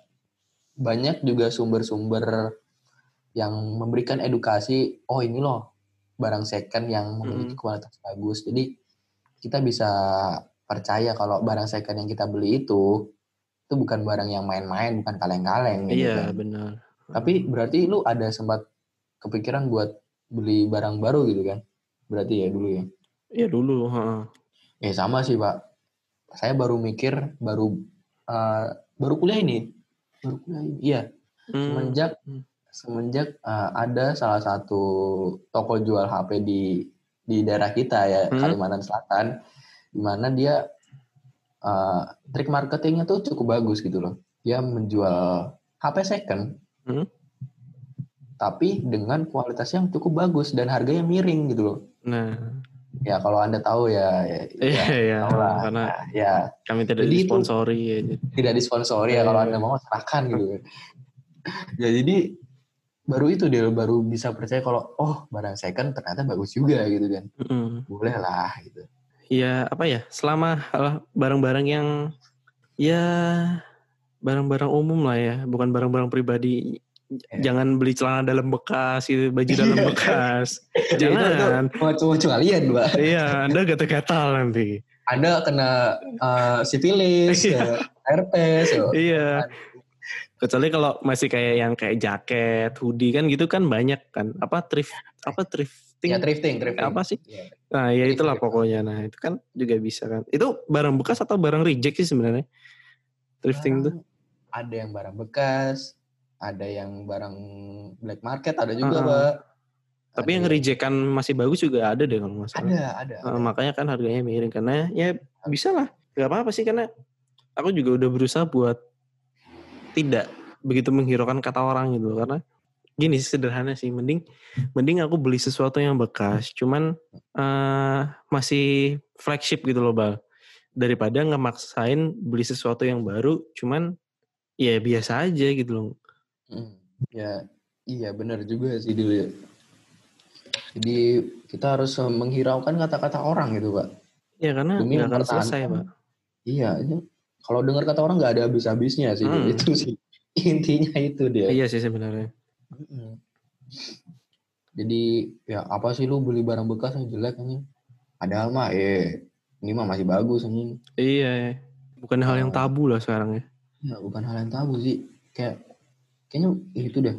banyak juga sumber-sumber yang memberikan edukasi. Oh ini loh barang second yang memiliki kualitas bagus. Jadi kita bisa percaya kalau barang second yang kita beli itu itu bukan barang yang main-main, bukan kaleng-kaleng. gitu Iya kan. benar. Tapi berarti lu ada sempat kepikiran buat beli barang baru gitu kan? Berarti ya dulu ya. Iya dulu. heeh. Eh sama sih pak. Saya baru mikir, baru uh, baru kuliah ini, baru kuliah ini. Iya. Hmm. Semenjak Hmm. semenjak uh, ada salah satu toko jual HP di di daerah kita ya Hmm. Kalimantan Selatan, di mana dia uh, trik marketingnya tuh cukup bagus gitu loh. Dia menjual HP second, Hmm. tapi dengan kualitas yang cukup bagus dan harganya miring gitu loh. Nah, Ya kalau anda tahu ya, ya, iya ya, iya. tahu lah. Karena Nah, ya kami tidak Jadi itu- disponsori ya. jadi- tidak disponsori ya kalau Iya. anda mau serahkan gitu. ya jadi baru itu dia baru bisa percaya kalau oh barang second ternyata bagus juga gitu kan. Mm. Boleh lah gitu. Ya apa ya? Selama hal- barang-barang yang ya barang-barang umum lah ya, bukan barang-barang pribadi. Ya. Jangan beli celana dalam bekas, gitu, baju dalam Iya. bekas. Jangan. Cuma-cuma kalian, Mbak. Iya, Anda gatal-gatal nanti. Anda kena eh, sifilis, Iya. eh, herpes. ya. Iya. Kecuali kalau masih kayak yang kayak jaket, hoodie kan gitu kan banyak kan. Apa thrift apa thrifting? Ya thrifting, thrifting. apa sih? Ya. Nah, ya Thrift, itulah pokoknya. Nah, itu kan juga bisa kan. Itu barang bekas atau barang reject sih sebenarnya? Thrifting tuh. Barang- Ada yang barang bekas, ada yang barang black market, ada juga. Pak. Tapi Ada yang rejectan masih bagus juga ada deh kalau nggak salah. Ada, ada. Nah, makanya kan harganya miring karena ya bisa lah. Gak apa-apa sih karena aku juga udah berusaha buat tidak begitu menghiraukan kata orang gitu loh. karena gini sih, sederhana sih mending mending aku beli sesuatu yang bekas cuman eh masih flagship gitu loh bal daripada ngemaksain beli sesuatu yang baru cuman ya biasa aja gitu loh Hmm, Ya, iya benar juga sih dulu ya. Jadi kita harus menghiraukan kata-kata orang gitu, Pak. ya karena Demi nggak akan selesai pak Iya, ini kalau dengar kata orang nggak ada habis-habisnya sih. Hmm. itu sih intinya itu dia. iya sih sebenarnya Mm-mm. Jadi ya apa sih lu beli barang bekas yang jelek anjing? Padahal mah eh ini mah masih bagus anjing. Iya, bukan hal yang Oh. tabu lah sekarang ya. Ya bukan hal yang tabu sih. Kayak kayaknya itu deh.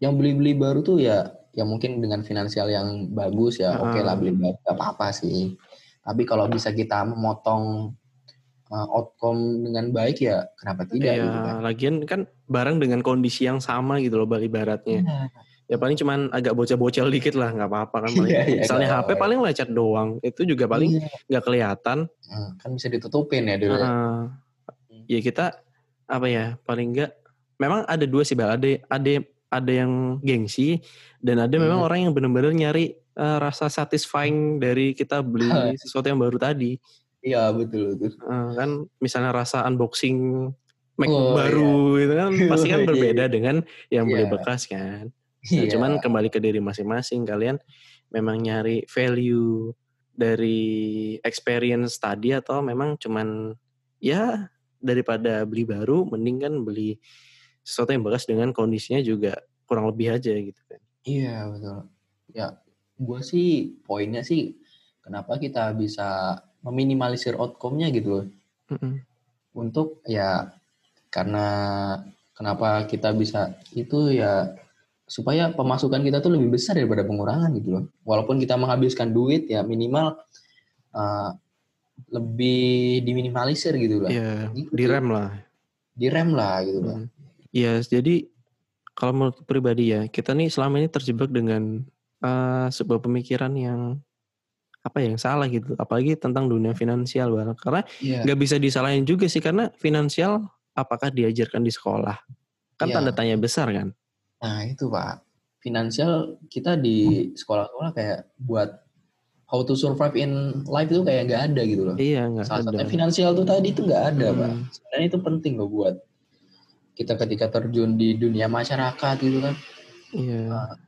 Yang beli-beli baru tuh ya ya mungkin dengan finansial yang bagus ya oke lah Heeh. beli baru apa-apa sih. Tapi kalau bisa kita memotong uh, outcome dengan baik ya kenapa tidak Iya, gitu kan. lagian kan barang dengan kondisi yang sama gitu loh Bali Baratnya. Iya. Ya paling cuman agak bocel-bocel dikit lah, nggak apa-apa kan paling. Iya, iya, Misalnya HP apa-apa. paling lecet doang, itu juga paling Iya. nggak kelihatan. Hmm, kan bisa ditutupin ya dulu ya. Heeh. ya kita apa ya paling nggak memang ada dua sih bal ada ada ada yang gengsi dan ada memang Hmm. orang yang benar-benar nyari eh, rasa satisfying dari kita beli sesuatu yang baru tadi Iya betul betul. Eh, kan misalnya rasa unboxing Mac Oh, baru gitu kan pasti kan Iya, berbeda dengan yang beli Iya. bekas kan Nah, Iya. cuman kembali ke diri masing-masing kalian memang nyari value dari experience tadi atau memang cuman ya daripada beli baru mending kan beli sesuatu yang bekas dengan kondisinya juga kurang lebih aja gitu kan. Iya betul. Ya, gue sih poinnya sih kenapa kita bisa meminimalisir outcome-nya gitu loh. Mm-mm. Untuk ya karena kenapa kita bisa itu ya supaya pemasukan kita tuh lebih besar daripada pengurangan gitu loh. Walaupun kita menghabiskan duit ya minimal uh, lebih diminimalisir gitu lah. Ya Gitu direm lah. Direm lah gitu loh. Mm. Ya jadi kalau menurut pribadi ya kita nih selama ini terjebak dengan eh, sebuah pemikiran yang apa ya, yang salah gitu apalagi tentang dunia finansial Bang. karena Iya. nggak bisa disalahin juga sih karena finansial apakah diajarkan di sekolah kan Iya. tanda tanya besar kan Nah itu pak, finansial kita di sekolah-sekolah kayak buat how to survive in life itu kayak nggak ada gitu loh. iya nggak Salah satunya finansial tuh tadi itu nggak ada pak. Hmm. Sebenarnya itu penting loh buat kita ketika terjun di dunia masyarakat gitu kan iya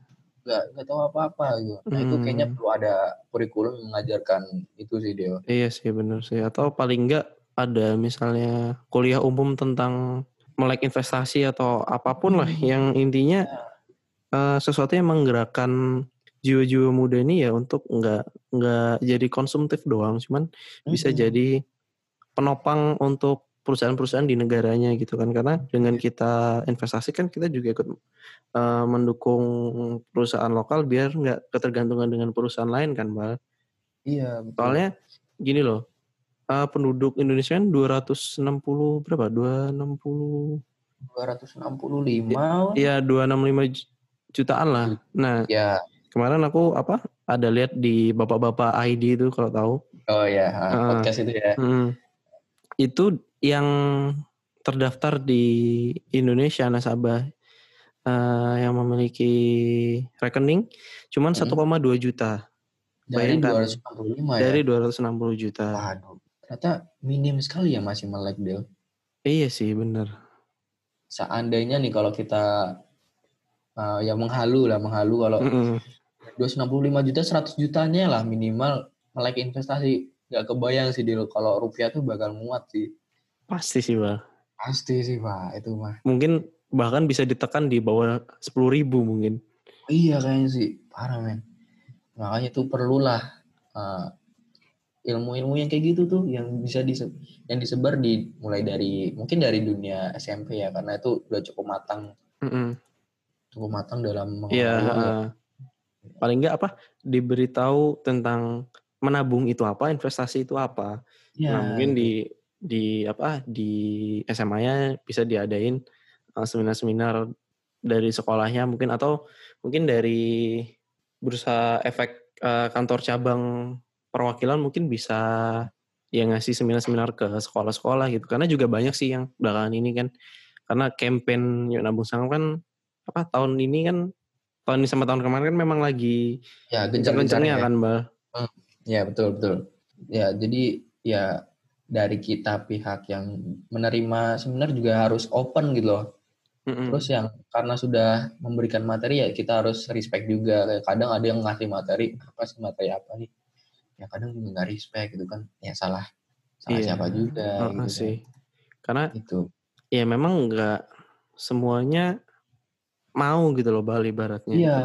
nggak nggak tahu apa-apa gitu. Nah itu Hmm. kayaknya perlu ada kurikulum yang mengajarkan itu sih Dio. iya sih benar sih atau paling nggak ada misalnya kuliah umum tentang melek investasi atau apa pun lah Hmm. yang intinya eh, sesuatu yang menggerakkan jiwa-jiwa muda ini ya untuk nggak nggak jadi konsumtif doang cuman bisa Hmm. jadi penopang untuk perusahaan-perusahaan di negaranya gitu kan. Karena dengan kita investasi kan kita juga ikut eh, mendukung perusahaan lokal biar nggak ketergantungan dengan perusahaan lain kan bal Iya betul. soalnya gini loh eh, penduduk Indonesia kan 260 berapa? 260 265 ya 265 ju- jutaan lah. Nah ya kemarin aku apa ada lihat di bapak-bapak ID itu kalau tahu. Oh ya podcast itu ya. Hmm. Itu yang terdaftar di Indonesia nasabah eh, yang memiliki rekening cuman Hmm. 1,2 juta Dari Bayangkan. 265 ya. dari 260 juta. Waduh, ternyata minim sekali yang masih melek Del. Iya sih bener. Seandainya nih kalau kita uh, ya menghalu lah, menghalu kalau Mm-mm. 265 juta, 100 jutanya lah minimal melek investasi. Gak kebayang sih Del, kalau rupiah tuh bakal muat sih. Pasti sih bang. Pasti sih Pak, itu mah. Mungkin bahkan bisa ditekan di bawah 10 ribu mungkin. Iya kayaknya sih, parah men. Makanya tuh perlulah uh, ilmu-ilmu yang kayak gitu tuh yang bisa dise- yang disebar di mulai dari mungkin dari dunia SMP ya karena itu udah cukup matang Mm-mm. cukup matang dalam Iya. ya. heeh. Paling nggak apa diberitahu tentang menabung itu apa, investasi itu apa. Iya, Nah, mungkin gitu. di di apa di SMA-nya bisa diadain uh, seminar-seminar dari sekolahnya mungkin atau mungkin dari bursa efek uh, kantor cabang perwakilan mungkin bisa ya ngasih seminar-seminar ke sekolah-sekolah gitu. Karena juga banyak sih yang belakangan ini kan karena campaign yuk nabung saham kan apa tahun ini kan tahun ini sama tahun kemarin kan memang lagi ya kencang-kencangnya ya. kan bal ya betul betul. Ya jadi ya dari kita pihak yang menerima seminar juga harus open gitu loh Mm-mm. terus yang karena sudah memberikan materi ya kita harus respect juga kayak kadang ada yang ngasih materi apa sih materi apa nih ya kadang juga nggak respect gitu kan ya salah salah Iya. siapa juga Heeh gitu sih karena kan. itu ya memang nggak semuanya mau gitu loh Bali ibaratnya. iya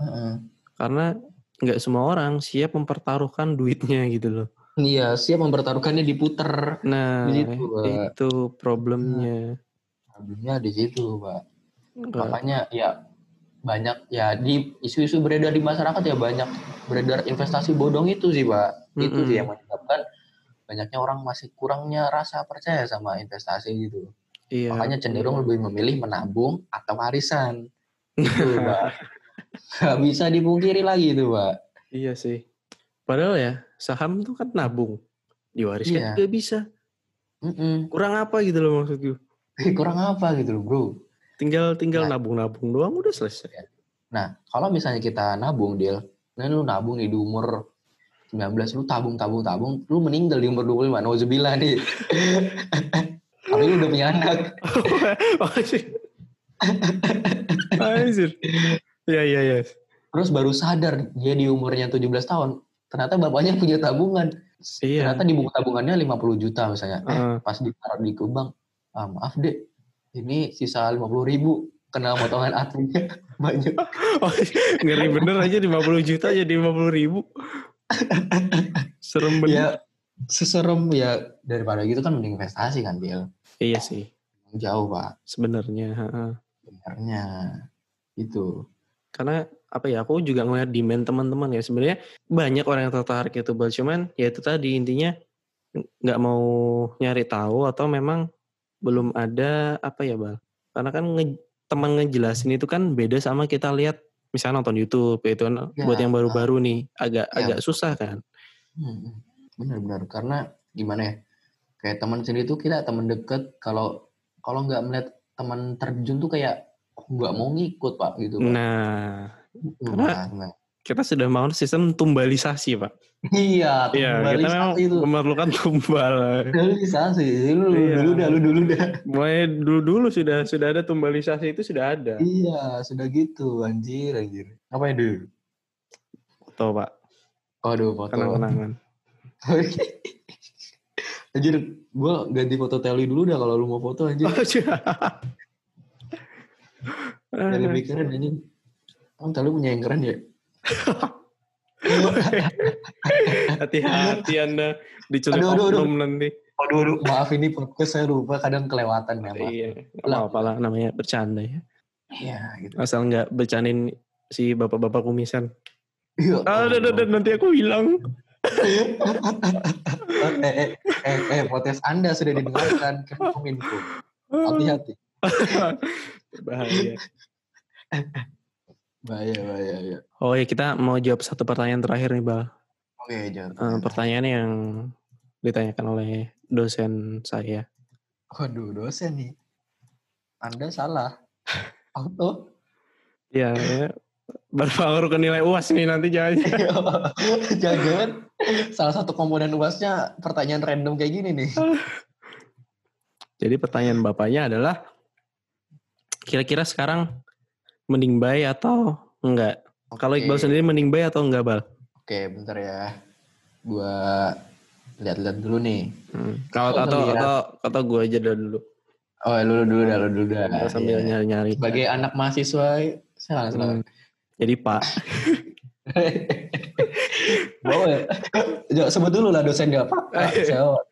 heeh. Karena nggak semua orang siap mempertaruhkan duitnya gitu loh. Iya, siap mempertaruhkannya diputer. Nah, Di situ, Pak. itu problemnya. Problemnya di situ, Pak. Nggak- Makanya ya banyak ya di isu-isu beredar di masyarakat ya banyak beredar investasi bodong itu sih, Pak. Itu Mm-mm. sih yang menyebabkan banyaknya orang masih kurangnya rasa percaya sama investasi gitu. Iya. Makanya cenderung lebih memilih menabung atau warisan. Gitu, Pak. Gak bisa dipungkiri lagi itu, Pak. Iya sih. Padahal ya saham tuh kan nabung. Diwariskan Iya. juga bisa. Mm-mm. Kurang apa gitu loh maksud gue. Kurang apa gitu loh, Bro. Tinggal tinggal Nah. nabung-nabung doang udah selesai. Nah, kalau misalnya kita nabung, Deal, nah lu nabung nih di umur 19, lu tabung, tabung, tabung, lu meninggal di umur 25, nauzubillah nih. Tapi lu udah punya anak. Anjir. Anjir. Iya iya iya. Terus baru sadar dia di umurnya 17 tahun, ternyata bapaknya punya tabungan. Iya. Ternyata di buku tabungannya 50 juta misalnya. Eh, Heeh. pas ditaruh di bank, ah, maaf dek, ini sisa 50 ribu, kena potongan adminnya banyak. Oh, ngeri bener aja 50 juta jadi 50 ribu. Serem bener. Ya, seserem ya daripada gitu kan mending investasi kan, Deal. Iya sih. Jauh, Pak. Sebenarnya. heeh. Sebenarnya itu. Karena apa ya aku juga ngeliat demand teman-teman ya sebenarnya banyak orang yang tertarik itu bal cuman ya itu tadi intinya nggak mau nyari tahu atau memang belum ada apa ya bal karena kan nge- teman ngejelasin itu kan beda sama kita lihat misalnya nonton YouTube itu kan Ya, buat yang baru-baru nih agak Ya. agak susah kan Hmm, Benar-benar karena gimana ya? Kayak teman sendiri tuh kita teman deket kalau kalau nggak melihat teman terjun tuh kayak oh, nggak mau ngikut pak gitu. Pak. nah karena-. Nah, kita sudah mau sistem tumbalisasi pak Iya, Iya kita memang tumbalisasi itu. memerlukan tumbal Tumbalisasi. Lu Iya. dulu dah, lu dulu dah. mulai dulu dulu sudah sudah ada tumbalisasi itu sudah ada Iya, sudah gitu, anjir, anjir. Apa ya dulu? foto pak Waduh, foto. kenang-kenangan anjir, gua ganti foto teli dulu dah kalau lu mau foto anjir. Yang lebih keren anjing. Kamu teli punya yang keren ya? Hati-hati anda diculik Aduh, aduh, aduh. nanti. Aduh, aduh, maaf ini podcast saya lupa kadang kelewatan memang. Iya, nggak apa-apa lah namanya bercanda ya. Iya, gitu. Asal nggak bercandain si bapak-bapak kumisan. Iya. Ah, udah, udah, nanti aku hilang. eh, eh, eh, eh, podcast Anda sudah didengarkan ke. Hati-hati. Bahaya. Bahaya, bahaya, ya. Oh ya kita mau jawab satu pertanyaan terakhir nih Bal. Oke. Eh, pertanyaan yang ditanyakan oleh dosen saya. Waduh, dosen nih. Anda salah. Auto. Ya, ya berpengaruh ke nilai uas nih nanti jangan. Jangan salah satu komponen UASnya pertanyaan random kayak gini nih. Jadi pertanyaan bapaknya adalah kira-kira sekarang mending buy atau enggak? Kalau Iqbal sendiri mending buy atau enggak, Bal? Oke, bentar ya. Gua lihat-lihat dulu nih. Hmm. Kalau atau ngeliat? atau atau gue aja dulu. Oh, lu dulu dah, lu dulu dah. Sambil Iya. nyari-nyari. Sebagai anak mahasiswa, silakan, silakan. Hmm. Jadi Pak, Boleh. Ya, sebut dulu lah dosennya Pak. Pak, saya-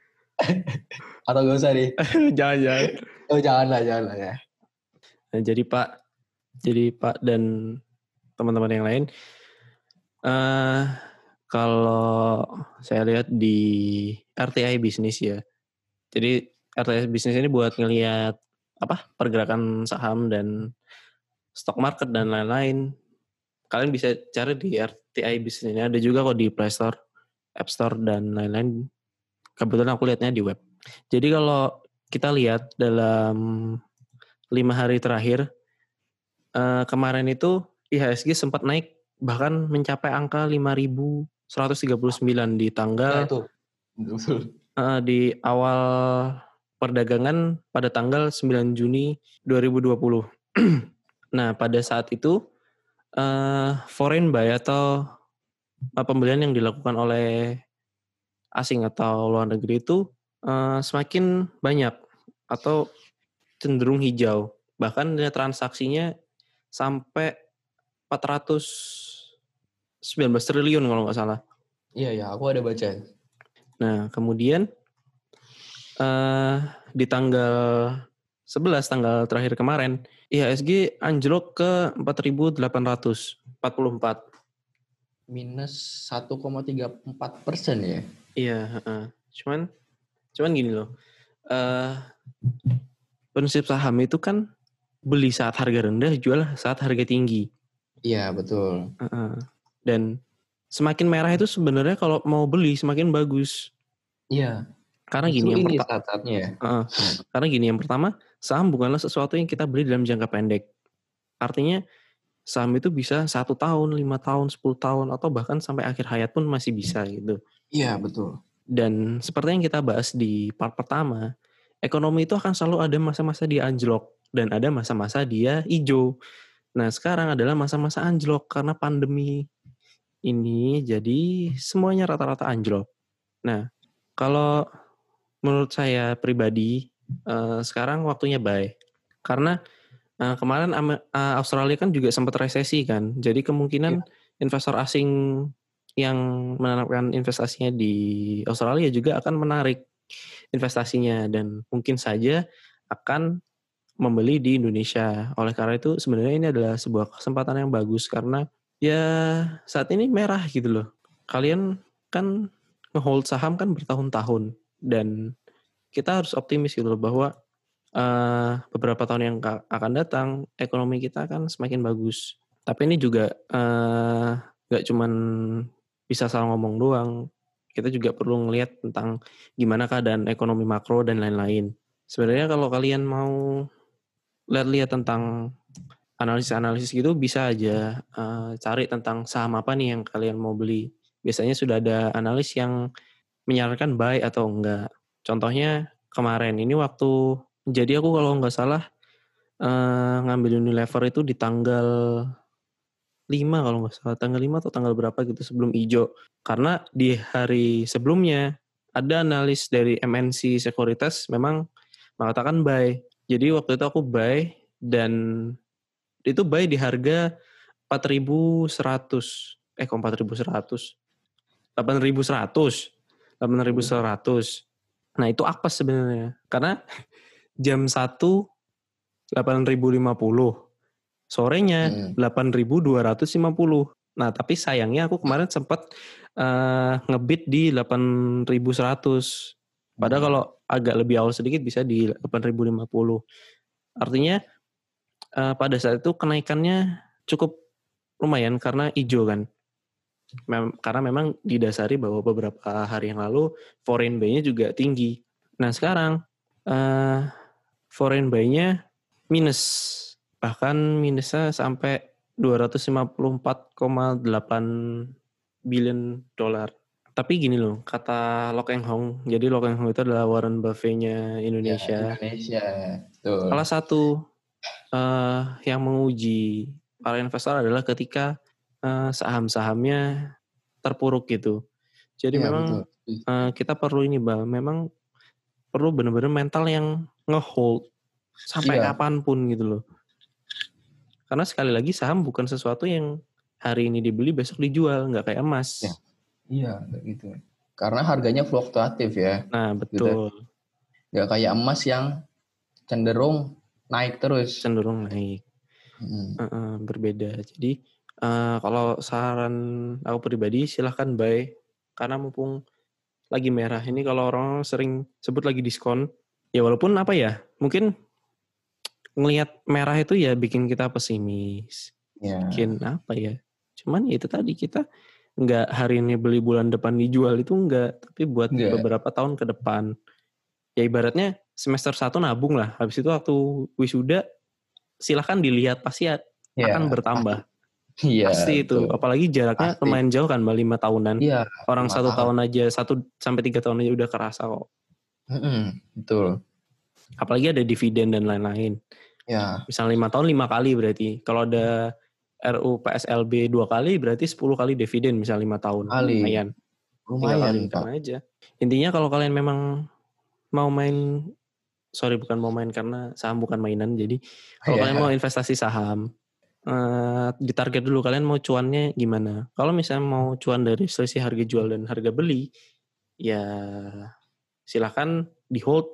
Atau gak usah nih. jangan-jangan. Oh jangan lah, jangan lah ya. Nah, jadi Pak, jadi Pak dan teman-teman yang lain, eh kalau saya lihat di RTI bisnis ya, jadi RTI bisnis ini buat ngelihat apa pergerakan saham dan stock market dan lain-lain. Kalian bisa cari di RTI bisnis ini ada juga kok di Play Store, App Store dan lain-lain. Kebetulan aku lihatnya di web. Jadi kalau kita lihat dalam lima hari terakhir eh, kemarin itu IHSG sempat naik bahkan mencapai angka 5.139 di Nah, tanggal itu. Betul. eh, di awal perdagangan pada tanggal 9 Juni 2020. nah, pada saat itu eh, foreign buy atau pembelian yang dilakukan oleh asing atau luar negeri itu eh, semakin banyak atau cenderung hijau. Bahkan transaksinya sampai 19 triliun kalau nggak salah. Iya ya, aku ada baca. Nah, kemudian eh di tanggal 11 tanggal terakhir kemarin, IHSG anjlok ke 4.844. Minus 1,34 persen ya. Iya, heeh. cuman cuman gini loh. eh prinsip saham itu kan beli saat harga rendah, jual saat harga tinggi. Iya betul. Heeh. Dan semakin merah itu sebenarnya kalau mau beli semakin bagus. Iya. Karena gini yang ini pertama, saat-saatnya ya. karena gini yang pertama, saham bukanlah sesuatu yang kita beli dalam jangka pendek. Artinya saham itu bisa satu tahun, lima tahun, 10 tahun, atau bahkan sampai akhir hayat pun masih bisa gitu. Iya betul. Dan seperti yang kita bahas di part pertama, ekonomi itu akan selalu ada masa-masa dia anjlok dan ada masa-masa dia hijau. Nah sekarang adalah masa-masa anjlok karena pandemi ini. Jadi semuanya rata-rata anjlok. Nah kalau menurut saya pribadi eh, sekarang waktunya buy karena eh, kemarin eh, Australia kan juga sempat resesi kan, jadi kemungkinan investor asing yang menanamkan investasinya di Australia juga akan menarik investasinya. Dan mungkin saja akan membeli di Indonesia. Oleh karena itu sebenarnya ini adalah sebuah kesempatan yang bagus karena ya saat ini merah gitu loh. Kalian kan ngehold saham kan bertahun-tahun dan kita harus optimis gitu loh bahwa eh, beberapa tahun yang ka- akan datang ekonomi kita akan semakin bagus. Tapi ini juga eh, nggak cuman bisa salah ngomong doang. Kita juga perlu ngelihat tentang gimana keadaan ekonomi makro dan lain-lain. Sebenarnya kalau kalian mau lihat-lihat tentang analisis-analisis gitu bisa aja eh, cari tentang saham apa nih yang kalian mau beli. Biasanya sudah ada analis yang menyarankan buy atau enggak. Contohnya kemarin ini waktu jadi aku kalau nggak salah eh, ngambil Unilever itu di tanggal 5 kalau nggak salah tanggal 5 atau tanggal berapa gitu sebelum hijau. Karena di hari sebelumnya ada analis dari MNC Sekuritas memang mengatakan buy. Jadi waktu itu aku buy dan itu buy di harga 4.100. Eh kok 4.100? 8.100. 8.100. Nah itu apa sebenarnya? Karena jam 1 8.050. Sorenya Hmm. 8.250. Nah, tapi sayangnya aku kemarin sempat eh, ngebit di 8.100. Padahal Hmm. kalau agak lebih awal sedikit bisa di 8.050. Artinya eh, pada saat itu kenaikannya cukup lumayan karena hijau kan. Mem- karena memang didasari bahwa beberapa hari yang lalu foreign buy-nya juga tinggi. Nah, sekarang eh foreign buy-nya minus bahkan minusnya sampai 254,8 billion dolar. Tapi gini loh, kata Lok Eng Hong, jadi Lok Eng Hong itu adalah Warren Buffett-nya Ya, Indonesia. Indonesia. Betul. Salah satu eh, yang menguji para investor adalah ketika eh, saham-sahamnya terpuruk gitu. Jadi Iya, memang betul. eh, kita perlu ini, Bang, memang perlu benar-benar mental yang ngehold sampai Iya. kapan pun gitu loh. Karena sekali lagi saham bukan sesuatu yang hari ini dibeli besok dijual, nggak kayak emas. Ya. Iya, kayak gitu. Karena harganya fluktuatif ya. Nah betul, Gak kayak emas yang cenderung naik terus. cenderung naik. Hmm. Heeh, berbeda. Jadi eh, kalau saran aku pribadi silahkan buy karena mumpung lagi merah ini kalau orang sering sebut lagi diskon ya walaupun apa ya mungkin ngelihat merah itu ya bikin kita pesimis Ya. bikin apa ya cuman ya itu tadi kita nggak hari ini beli bulan depan dijual itu enggak tapi buat Nggak. beberapa tahun ke depan ya ibaratnya semester satu nabung lah habis itu waktu wisuda silahkan dilihat pasti a- Ya, akan bertambah Iya. pasti itu betul. apalagi jaraknya Pasti. lumayan jauh kan mbak lima tahunan Iya. orang lima satu tahun. aja satu sampai tiga tahun aja udah kerasa kok Mm-mm, betul. apalagi ada dividen dan lain-lain Ya. misalnya lima tahun lima kali berarti kalau ada RU PSLB dua kali berarti 10 kali dividen misalnya lima tahun Kali. lumayan Lumayan, Pak. aja intinya kalau kalian memang mau main sorry bukan mau main karena saham bukan mainan jadi kalau Iya. kalian mau investasi saham uh, ditarget dulu kalian mau cuannya gimana. Kalau misalnya mau cuan dari selisih harga jual dan harga beli, ya silahkan di hold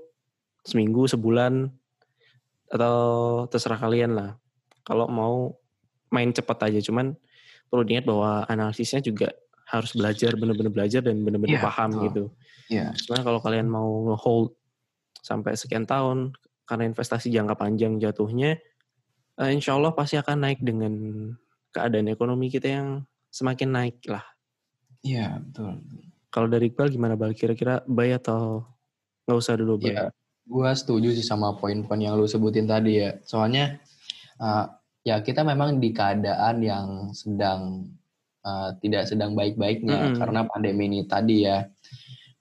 seminggu, sebulan, atau terserah kalian lah. Kalau mau main cepat aja, cuman perlu diingat bahwa analisisnya juga harus belajar, benar-benar belajar dan benar-benar yeah, paham oh. gitu. Iya. Yeah. kalau kalian mau nge-hold sampai sekian tahun, karena investasi jangka panjang jatuhnya, uh, insya Allah pasti akan naik dengan keadaan ekonomi kita yang semakin naik lah. Iya, betul. Kalau dari Iqbal gimana Bal? Kira-kira buy atau nggak usah dulu Bal? Ya, gue setuju sih sama poin-poin yang lu sebutin tadi ya. Soalnya uh, ya kita memang di keadaan yang sedang uh, tidak sedang baik-baiknya mm -hmm. karena pandemi ini tadi ya.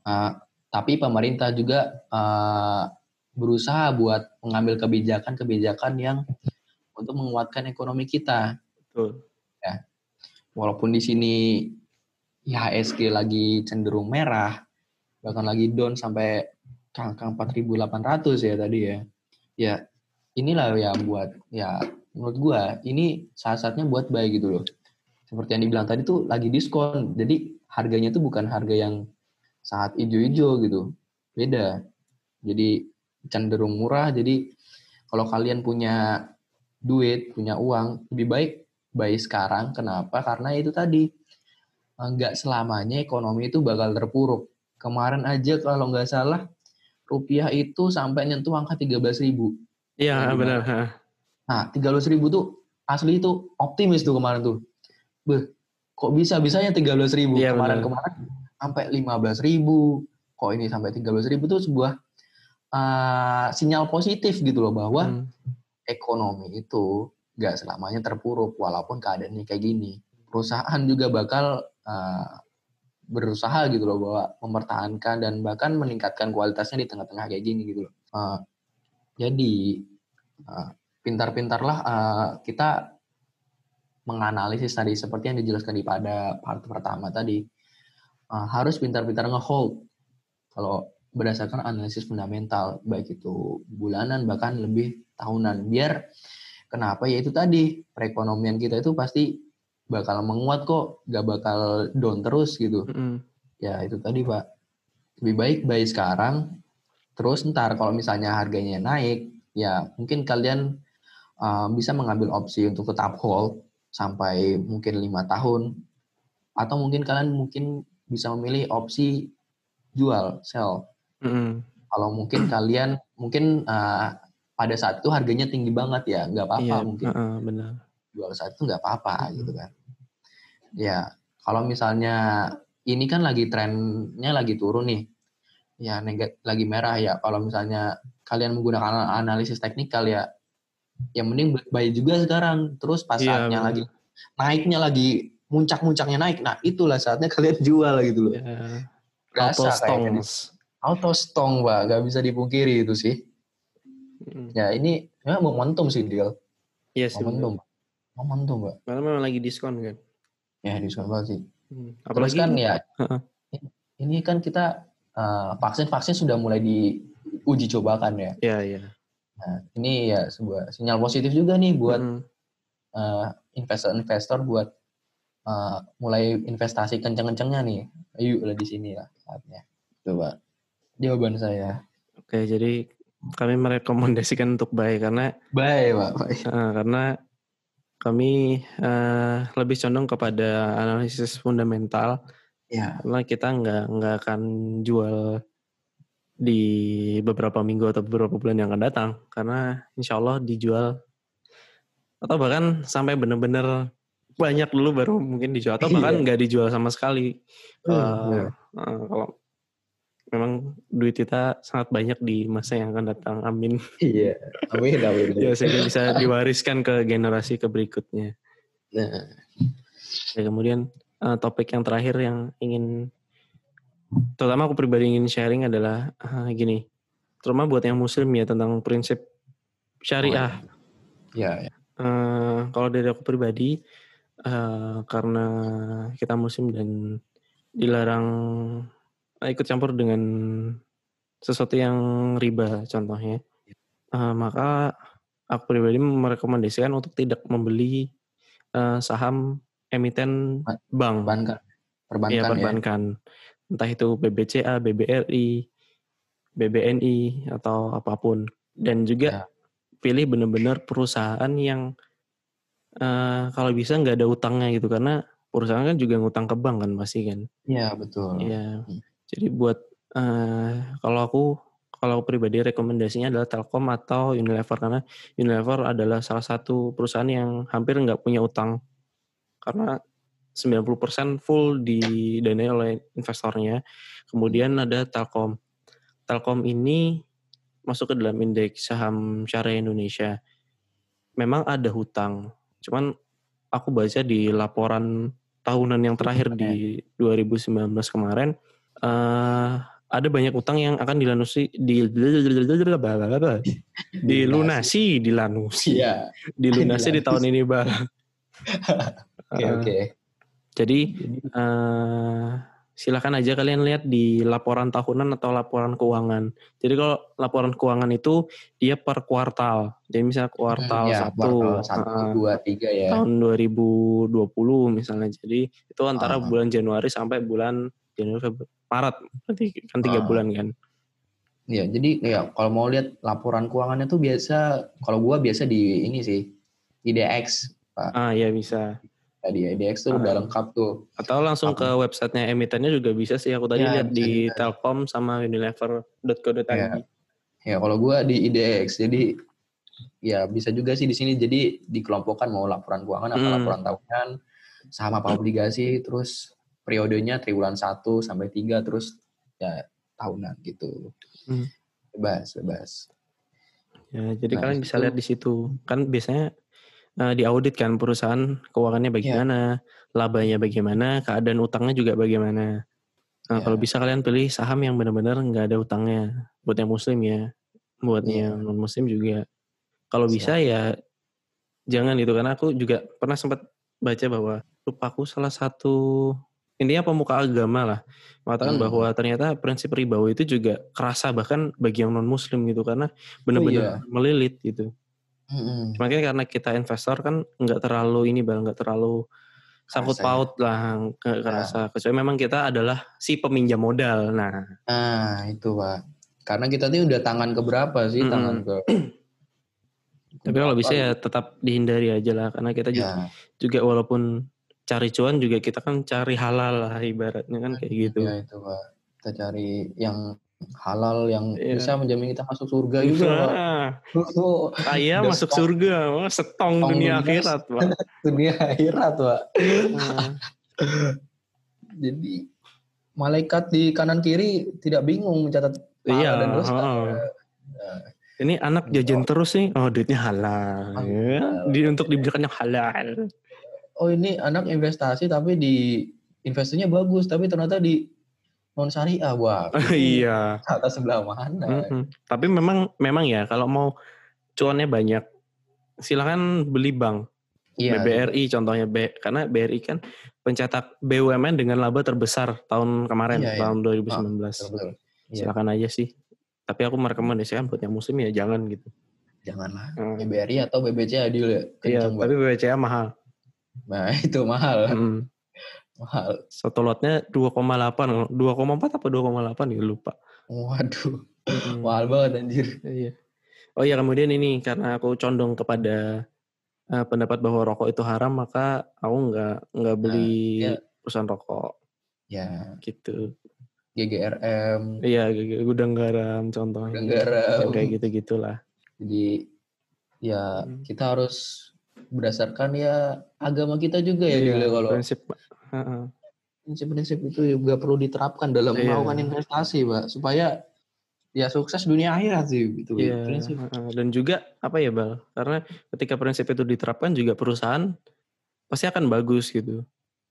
Uh, tapi pemerintah juga uh, berusaha buat mengambil kebijakan-kebijakan yang untuk menguatkan ekonomi kita. Betul. Ya. Walaupun di sini IHSG lagi cenderung merah, bahkan lagi down sampai angka 4.800 ya tadi ya. Ya, inilah yang buat ya menurut gua ini saat-saatnya buat buy gitu loh. Seperti yang dibilang tadi tuh lagi diskon. Jadi harganya tuh bukan harga yang saat hijau-hijau gitu. Beda. Jadi cenderung murah. Jadi kalau kalian punya duit, punya uang, lebih baik buy sekarang. Kenapa? Karena itu tadi nggak selamanya ekonomi itu bakal terpuruk. Kemarin aja kalau nggak salah rupiah itu sampai nyentuh angka 13 ribu. Iya benar. Nah 13 ribu tuh asli itu optimis tuh kemarin tuh. Beh, kok bisa bisanya 13 ribu ya, kemarin kemarin sampai 15 ribu. Kok ini sampai 13 ribu tuh sebuah uh, sinyal positif gitu loh bahwa hmm. ekonomi itu gak selamanya terpuruk walaupun keadaannya kayak gini. Perusahaan juga bakal uh, berusaha gitu loh bahwa mempertahankan dan bahkan meningkatkan kualitasnya di tengah-tengah kayak gini gitu loh. Uh, jadi uh, pintar-pintarlah uh, kita menganalisis tadi seperti yang dijelaskan di pada part pertama tadi uh, harus pintar-pintar ngehold. Kalau berdasarkan analisis fundamental baik itu bulanan bahkan lebih tahunan biar kenapa? Ya itu tadi perekonomian kita itu pasti bakal menguat kok gak bakal down terus gitu. Mm. ya itu tadi pak. Lebih baik baik sekarang terus ntar kalau misalnya harganya naik ya mungkin kalian uh, bisa mengambil opsi untuk tetap hold sampai mungkin lima tahun atau mungkin kalian mungkin bisa memilih opsi jual sell Mm. Kalau mungkin kalian mungkin uh, pada saat itu harganya tinggi banget ya, nggak apa-apa iya, mungkin. Uh, benar. Jual saat itu nggak apa-apa mm. gitu kan. Ya, kalau misalnya ini kan lagi trennya lagi turun nih, ya lagi merah ya. Kalau misalnya kalian menggunakan analisis teknikal ya, yang mending buy juga sekarang. Terus pas iya, lagi naiknya lagi muncak-muncaknya naik, nah itulah saatnya kalian jual gitu loh. Yeah. Berasa kayaknya auto stong pak. Nggak bisa dipungkiri itu sih. Hmm. ya ini ya momentum sih deal iya sih momentum. bener. momentum pak. Karena memang lagi diskon kan? Ya diskon banget sih. Hmm. apalagi Terus kan ya ini kan kita uh, vaksin-vaksin sudah mulai diuji cobakan ya. Iya iya nah ini ya sebuah sinyal positif juga nih buat hmm. uh, investor-investor buat uh, mulai investasi kenceng-kencengnya nih ayo lah di sini lah saatnya coba jawaban saya. Oke, jadi kami merekomendasikan untuk buy karena buy, Pak. Buy. Uh, karena kami uh, lebih condong kepada analisis fundamental. Ya. Karena kita nggak nggak akan jual di beberapa minggu atau beberapa bulan yang akan datang karena insya Allah dijual atau bahkan sampai benar-benar banyak dulu baru mungkin dijual atau bahkan iya. nggak dijual sama sekali. Uh, uh, uh, kalau memang duit kita sangat banyak di masa yang akan datang. Amin. Iya. Amin. Amin. ya, sehingga bisa diwariskan ke generasi ke berikutnya. Nah. Ya, kemudian uh, topik yang terakhir yang ingin, terutama aku pribadi ingin sharing adalah uh, gini, terutama buat yang muslim ya tentang prinsip syariah. Oh, ya. ya. Uh, kalau dari aku pribadi, uh, karena kita muslim dan dilarang ikut campur dengan sesuatu yang riba contohnya, uh, maka aku pribadi merekomendasikan untuk tidak membeli uh, saham emiten bank. Perbankan. Perbankan Iya ya. perbankan. Entah itu BBCA, BBRI, BBNI atau apa pun. Dan juga Ya. pilih benar-benar perusahaan yang eh kalau bisa nggak ada utangnya gitu karena perusahaan kan juga ngutang ke bank kan pasti kan. Iya, betul. Iya. Hmm. Jadi buat eh kalau aku kalau pribadi rekomendasinya adalah Telkom atau Unilever karena Unilever adalah salah satu perusahaan yang hampir nggak punya utang karena 90% full didanai oleh investornya. Kemudian ada Telkom. Telkom ini masuk ke dalam indeks saham syariah Indonesia. Memang ada hutang, cuman aku baca di laporan tahunan yang terakhir di 2019 kemarin eh ada banyak utang yang akan dilanusi di dilunasi dilanusi Iya. dilunasi di tahun ini bang Oke, oke. Jadi eh silakan aja kalian lihat di laporan tahunan atau laporan keuangan. Jadi kalau laporan keuangan itu dia per kuartal. Jadi misalnya kuartal ya, satu, kuartal satu, eh, dua, tiga ya. tahun 2020 misalnya. Jadi itu antara Ah. bulan Januari sampai bulan Januari Februari, Maret. Berarti kan tiga Ah. bulan kan. Ya, jadi ya kalau mau lihat laporan keuangannya tuh biasa, kalau gua biasa di ini sih, IDX. Pak. Ah ya bisa. Ya, di IDX tuh udah Ah. lengkap tuh. Atau langsung ke websitenya emitennya juga bisa sih. Aku tadi Ya, lihat di juga. Telkom sama Unilever.co.id. Ya. Ya, kalau gua di IDX, jadi ya bisa juga sih di sini. Jadi dikelompokkan mau laporan keuangan apa Hmm. laporan tahunan, saham apa obligasi, terus periodenya triwulan 1 sampai 3, terus ya tahunan gitu. Hmm. Bebas, bebas. Ya, jadi Nah, kalian bisa lihat di situ. Kan biasanya eh, diaudit kan perusahaan keuangannya Iya. bagaimana, labanya bagaimana, keadaan utangnya juga bagaimana. Nah, Ya. kalau bisa kalian pilih saham yang benar-benar nggak ada utangnya. Buat yang muslim ya. Buat Iya. yang non muslim juga. Kalau bisa ya jangan itu karena aku juga pernah sempat baca bahwa lupa aku salah satu intinya pemuka agama lah mengatakan Hmm. bahwa ternyata prinsip ribawi itu juga kerasa bahkan bagi yang non muslim gitu karena benar-benar iya. melilit gitu. Makanya karena kita investor kan nggak terlalu ini bang, nggak terlalu sangkut ya. paut lah, ke kerasa. Kecuali memang kita adalah si peminjam modal. Nah, Nah, itu Pak. Karena kita tuh udah tangan ke berapa sih? Mm-mm. Tangan ke tapi kalau bisa ya tetap dihindari aja lah, karena kita juga, ya, juga walaupun cari cuan juga kita kan cari halal lah ibaratnya kan kayak gitu. ya itu Pak. Kita cari yang halal yang Iya. bisa menjamin kita masuk surga juga Pak. Nah, saya Udah masuk stok- surga, wah, setong Setong dunia lunas. akhirat, pak. dunia akhirat Pak. Nah, Jadi malaikat di kanan kiri tidak bingung mencatat pahala Iya, dan dosa. Nah, Ini anak jajan terus nih, oh duitnya halal. Halal. Ya. Di, untuk diberikan yang halal. oh ini anak investasi tapi di investasinya bagus tapi ternyata di non syariah wah iya. atas sebelah mana Mm-mm. Tapi memang memang ya kalau mau cuannya banyak, silakan beli bank. iya BBRI contohnya B, karena BRI kan pencetak BUMN dengan laba terbesar tahun kemarin Iya, iya. tahun 2019. betul, betul. Iya, Silakan aja sih. Tapi aku merekomendasikan buat yang muslim ya jangan gitu. janganlah Hmm. BBRI atau BBC adil ya Iya, tapi. BBCA mahal. nah itu mahal Mm. Mahal Satu lotnya 2,8, 2,4 apa 2,8 ya lupa. waduh Mm. mahal banget anjir Iya. Oh iya kemudian ini karena aku condong kepada eh, pendapat bahwa rokok itu haram maka aku nggak nggak beli iya. perusahaan rokok ya gitu. GGRM Iya gudang garam contohnya. Gudang garam. Yang kayak gitu gitulah. jadi ya Hmm. kita harus berdasarkan ya agama kita juga ya Iya, ya, kalau prinsip. Prinsip-prinsip itu juga perlu diterapkan dalam Iya. melakukan investasi, Pak, supaya ya sukses dunia akhirat sih gitu. Iya. Prinsip. Dan juga apa ya bal? Karena ketika prinsip itu diterapkan juga perusahaan pasti akan bagus gitu.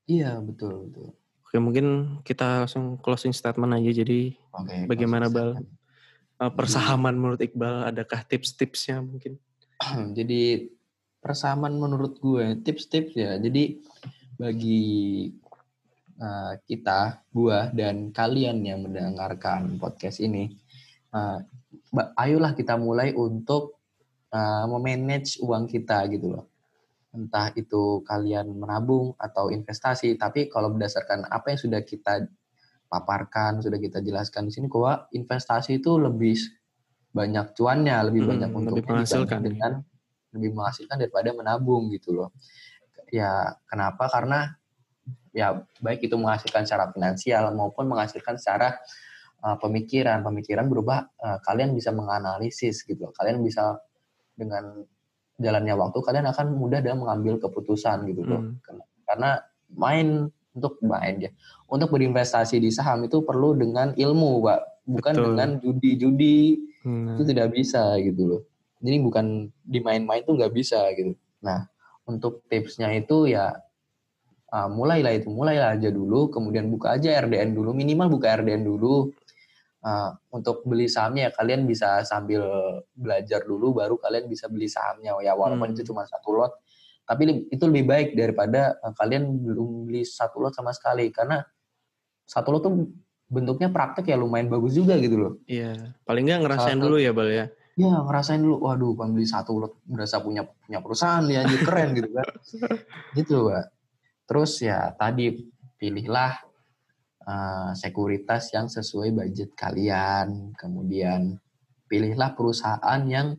Iya, betul, betul. Oke mungkin kita langsung closing statement aja. Jadi Oke. Bagaimana, Bal? eh, persahaman menurut Iqbal adakah tips-tipsnya mungkin? Jadi persamaan menurut gue tips-tips ya. Jadi bagi uh, kita, gua dan kalian yang mendengarkan podcast ini, uh, ayolah kita mulai untuk uh, memanage uang kita gitu loh. entah itu kalian menabung atau investasi, tapi kalau berdasarkan apa yang sudah kita paparkan, sudah kita jelaskan di sini, bahwa investasi itu lebih banyak cuannya, lebih Hmm, banyak lebih untungnya menghasilkan. dibanding dengan lebih menghasilkan daripada menabung gitu loh. Ya kenapa? Karena ya baik itu menghasilkan secara finansial maupun menghasilkan secara uh, pemikiran. Pemikiran berubah, uh, kalian bisa menganalisis gitu loh. Kalian bisa dengan jalannya waktu kalian akan mudah dalam mengambil keputusan gitu loh. Hmm. Karena main untuk main ya. Untuk berinvestasi di saham itu perlu dengan ilmu, Pak. Bukan Betul. dengan judi-judi Hmm. itu tidak bisa gitu loh. Jadi bukan dimain-main tuh nggak bisa gitu. Nah, untuk tipsnya itu ya uh, mulailah itu, mulailah aja dulu, kemudian buka aja RDN dulu, minimal buka RDN dulu. Uh, untuk beli sahamnya ya kalian bisa sambil belajar dulu, baru kalian bisa beli sahamnya. Ya walaupun Hmm. itu cuma satu lot, tapi itu lebih baik daripada uh, kalian belum beli satu lot sama sekali, karena satu lot tuh bentuknya praktek ya lumayan bagus juga gitu loh. Iya, paling nggak ngerasain Salah dulu ya, Bal ya. Ya ngerasain dulu, waduh pengen beli satu lot berasa punya punya perusahaan dia anjir keren gitu kan. gitu Pak. Terus ya tadi pilihlah uh, sekuritas yang sesuai budget kalian. Kemudian pilihlah perusahaan yang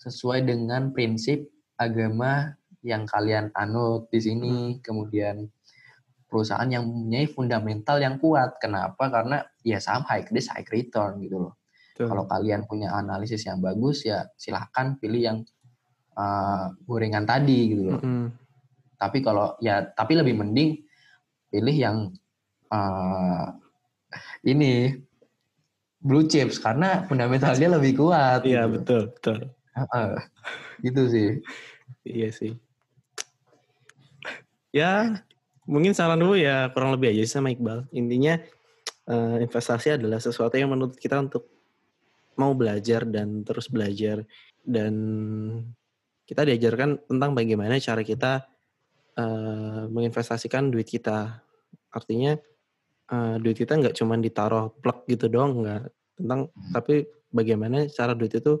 sesuai dengan prinsip agama yang kalian anut di sini. Kemudian perusahaan yang mempunyai fundamental yang kuat. Kenapa? Karena ya saham high risk high return gitu loh. Tuh. Kalau kalian punya analisis yang bagus ya silahkan pilih yang uh, gorengan tadi gitu loh. Mm-mm. Tapi kalau ya tapi lebih mending pilih yang uh, ini blue chips karena fundamentalnya lebih kuat. Iya, gitu. betul, betul. Gitu sih. Iya sih. Ya, mungkin saran dulu ya kurang lebih aja sih sama Iqbal. Intinya eh, investasi adalah sesuatu yang menuntut kita untuk mau belajar dan terus belajar dan kita diajarkan tentang bagaimana cara kita eh, menginvestasikan duit kita. Artinya eh, duit kita nggak cuma ditaruh plek gitu doang, nggak tentang tapi bagaimana cara duit itu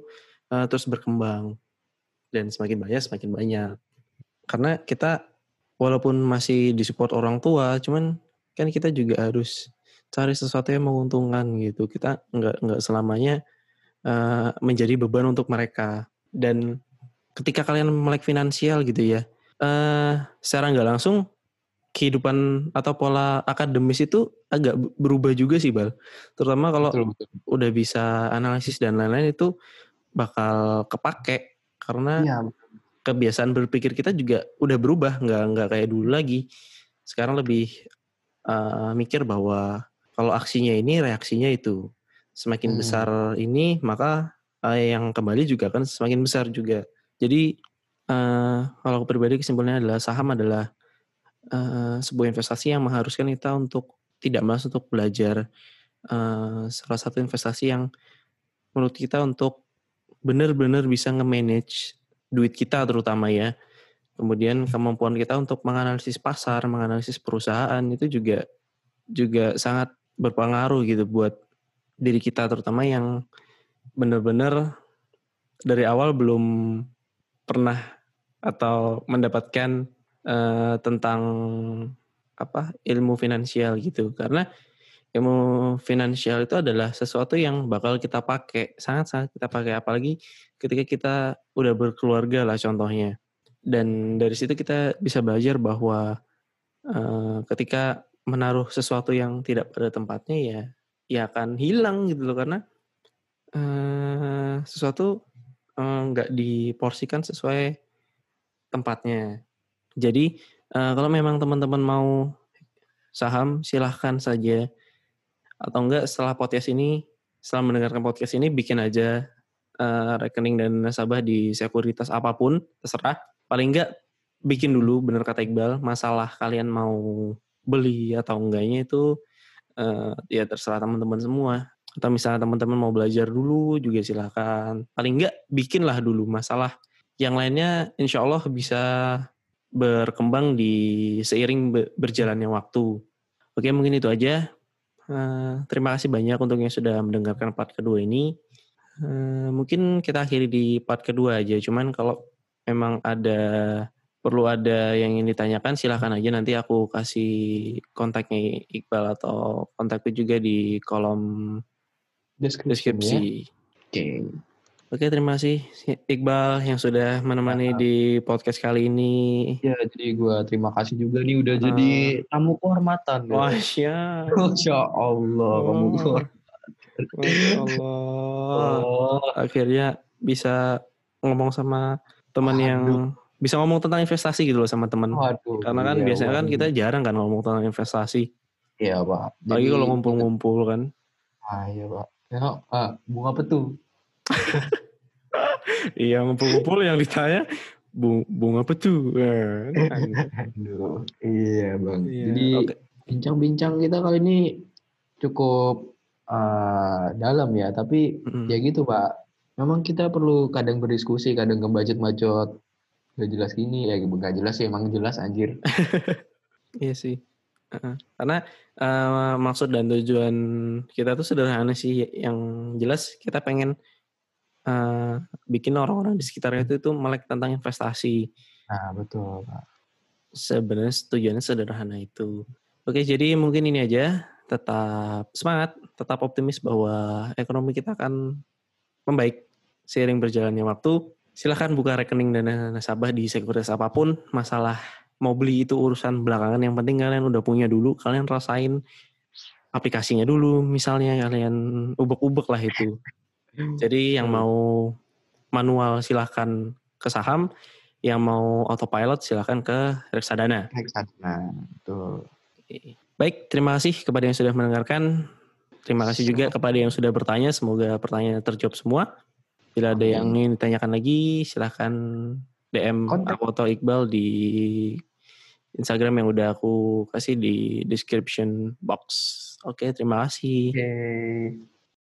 eh, terus berkembang dan semakin banyak semakin banyak. Karena kita walaupun masih disupport orang tua, cuman kan kita juga harus cari sesuatu yang menguntungkan gitu. Kita nggak nggak selamanya eh, menjadi beban untuk mereka. Dan ketika kalian melek finansial gitu ya, eh secara nggak langsung kehidupan atau pola akademis itu agak berubah juga sih bal. Terutama kalau Betul betul. udah bisa analisis dan lain-lain itu bakal kepake karena Iya, kebiasaan berpikir kita juga udah berubah nggak nggak kayak dulu lagi sekarang lebih uh, mikir bahwa kalau aksinya ini reaksinya itu semakin Hmm. besar ini maka uh, yang kembali juga akan semakin besar juga jadi uh, kalau aku pribadi kesimpulannya adalah saham adalah uh, sebuah investasi yang mengharuskan kita untuk tidak malas untuk belajar uh, salah satu investasi yang menurut kita untuk benar-benar bisa nge-manage duit kita terutama ya. Kemudian kemampuan kita untuk menganalisis pasar, menganalisis perusahaan itu juga juga sangat berpengaruh gitu buat diri kita terutama yang benar-benar dari awal belum pernah atau mendapatkan eh, tentang apa ilmu finansial gitu. Karena ilmu finansial itu adalah sesuatu yang bakal kita pakai sangat-sangat kita pakai. Apalagi ketika kita udah berkeluarga lah contohnya. Dan dari situ kita bisa belajar bahwa eh, ketika menaruh sesuatu yang tidak pada tempatnya ya ya akan hilang gitu loh. Karena eh, sesuatu eh, nggak diporsikan sesuai tempatnya. Jadi eh, kalau memang teman-teman mau saham silahkan saja. Atau enggak setelah podcast ini setelah mendengarkan podcast ini bikin aja eh, rekening dan nasabah di sekuritas apa pun terserah. Paling enggak bikin dulu bener kata Iqbal masalah kalian mau beli atau enggaknya itu eh, ya terserah teman-teman semua atau misalnya teman-teman mau belajar dulu juga silahkan paling enggak bikinlah dulu masalah yang lainnya insya Allah bisa berkembang di seiring be- berjalannya waktu oke mungkin itu aja Eh, terima kasih banyak untuk yang sudah mendengarkan part kedua ini. Eh, mungkin kita akhiri di part kedua aja. Cuman kalau memang ada perlu ada yang ingin ditanyakan silahkan aja nanti aku kasih kontaknya Iqbal atau kontakku juga di kolom Deskripsi. deskripsi. ya. Oke. Oke, terima kasih Iqbal yang sudah menemani di podcast kali ini. Ya, jadi gue terima kasih juga nih udah Ah. jadi tamu kehormatan. Wah, ya. Masya Allah, kamu Oh. kehormatan. Masya Allah. Oh, Akhirnya bisa ngomong sama teman yang bisa ngomong tentang investasi gitu loh sama teman. waduh. Karena kan iya, biasanya kan waduh. kita jarang kan ngomong tentang investasi. Iya, Pak. Jadi- kalau ngumpul-ngumpul kan. Ah, iya, Pak. Ya, ah, bunga petu. Iya ngumpul-ngumpul yang ditanya "Bu- bunga tuh? Eh, kan. Aduh, iya, Bang. Iya, Jadi oke. bincang-bincang kita kali ini cukup ah, dalam ya, tapi Mm-mm. ya gitu, Pak. Memang kita perlu kadang berdiskusi, kadang ngebacot-bacot. Gak jelas gini, ya gak jelas sih, emang jelas anjir. Iya sih. Heeh. Karena eh, maksud dan tujuan kita tuh sederhana sih. Yang jelas kita pengen eh, bikin orang-orang di sekitar itu tuh melek tentang investasi. Nah, betul, Pak. Sebenarnya tujuannya sederhana itu. Oke, jadi mungkin ini aja. Tetap semangat, tetap optimis bahwa ekonomi kita akan membaik seiring berjalannya waktu. Silahkan buka rekening dana nasabah di sekuritas apa pun. Masalah mau beli itu urusan belakangan. Yang penting kalian udah punya dulu. Kalian rasain aplikasinya dulu. Misalnya kalian ubek-ubek lah itu. Jadi yang mau manual silahkan ke saham. Yang mau autopilot silahkan ke reksadana. Nah, betul. Baik, terima kasih kepada yang sudah mendengarkan. Terima kasih juga kepada yang sudah bertanya. Semoga pertanyaan terjawab semua. Bila ada yang ingin ditanyakan lagi, silahkan DM Kontak. aku atau Iqbal di Instagram yang udah aku kasih di description box. Oke, terima kasih. Oke.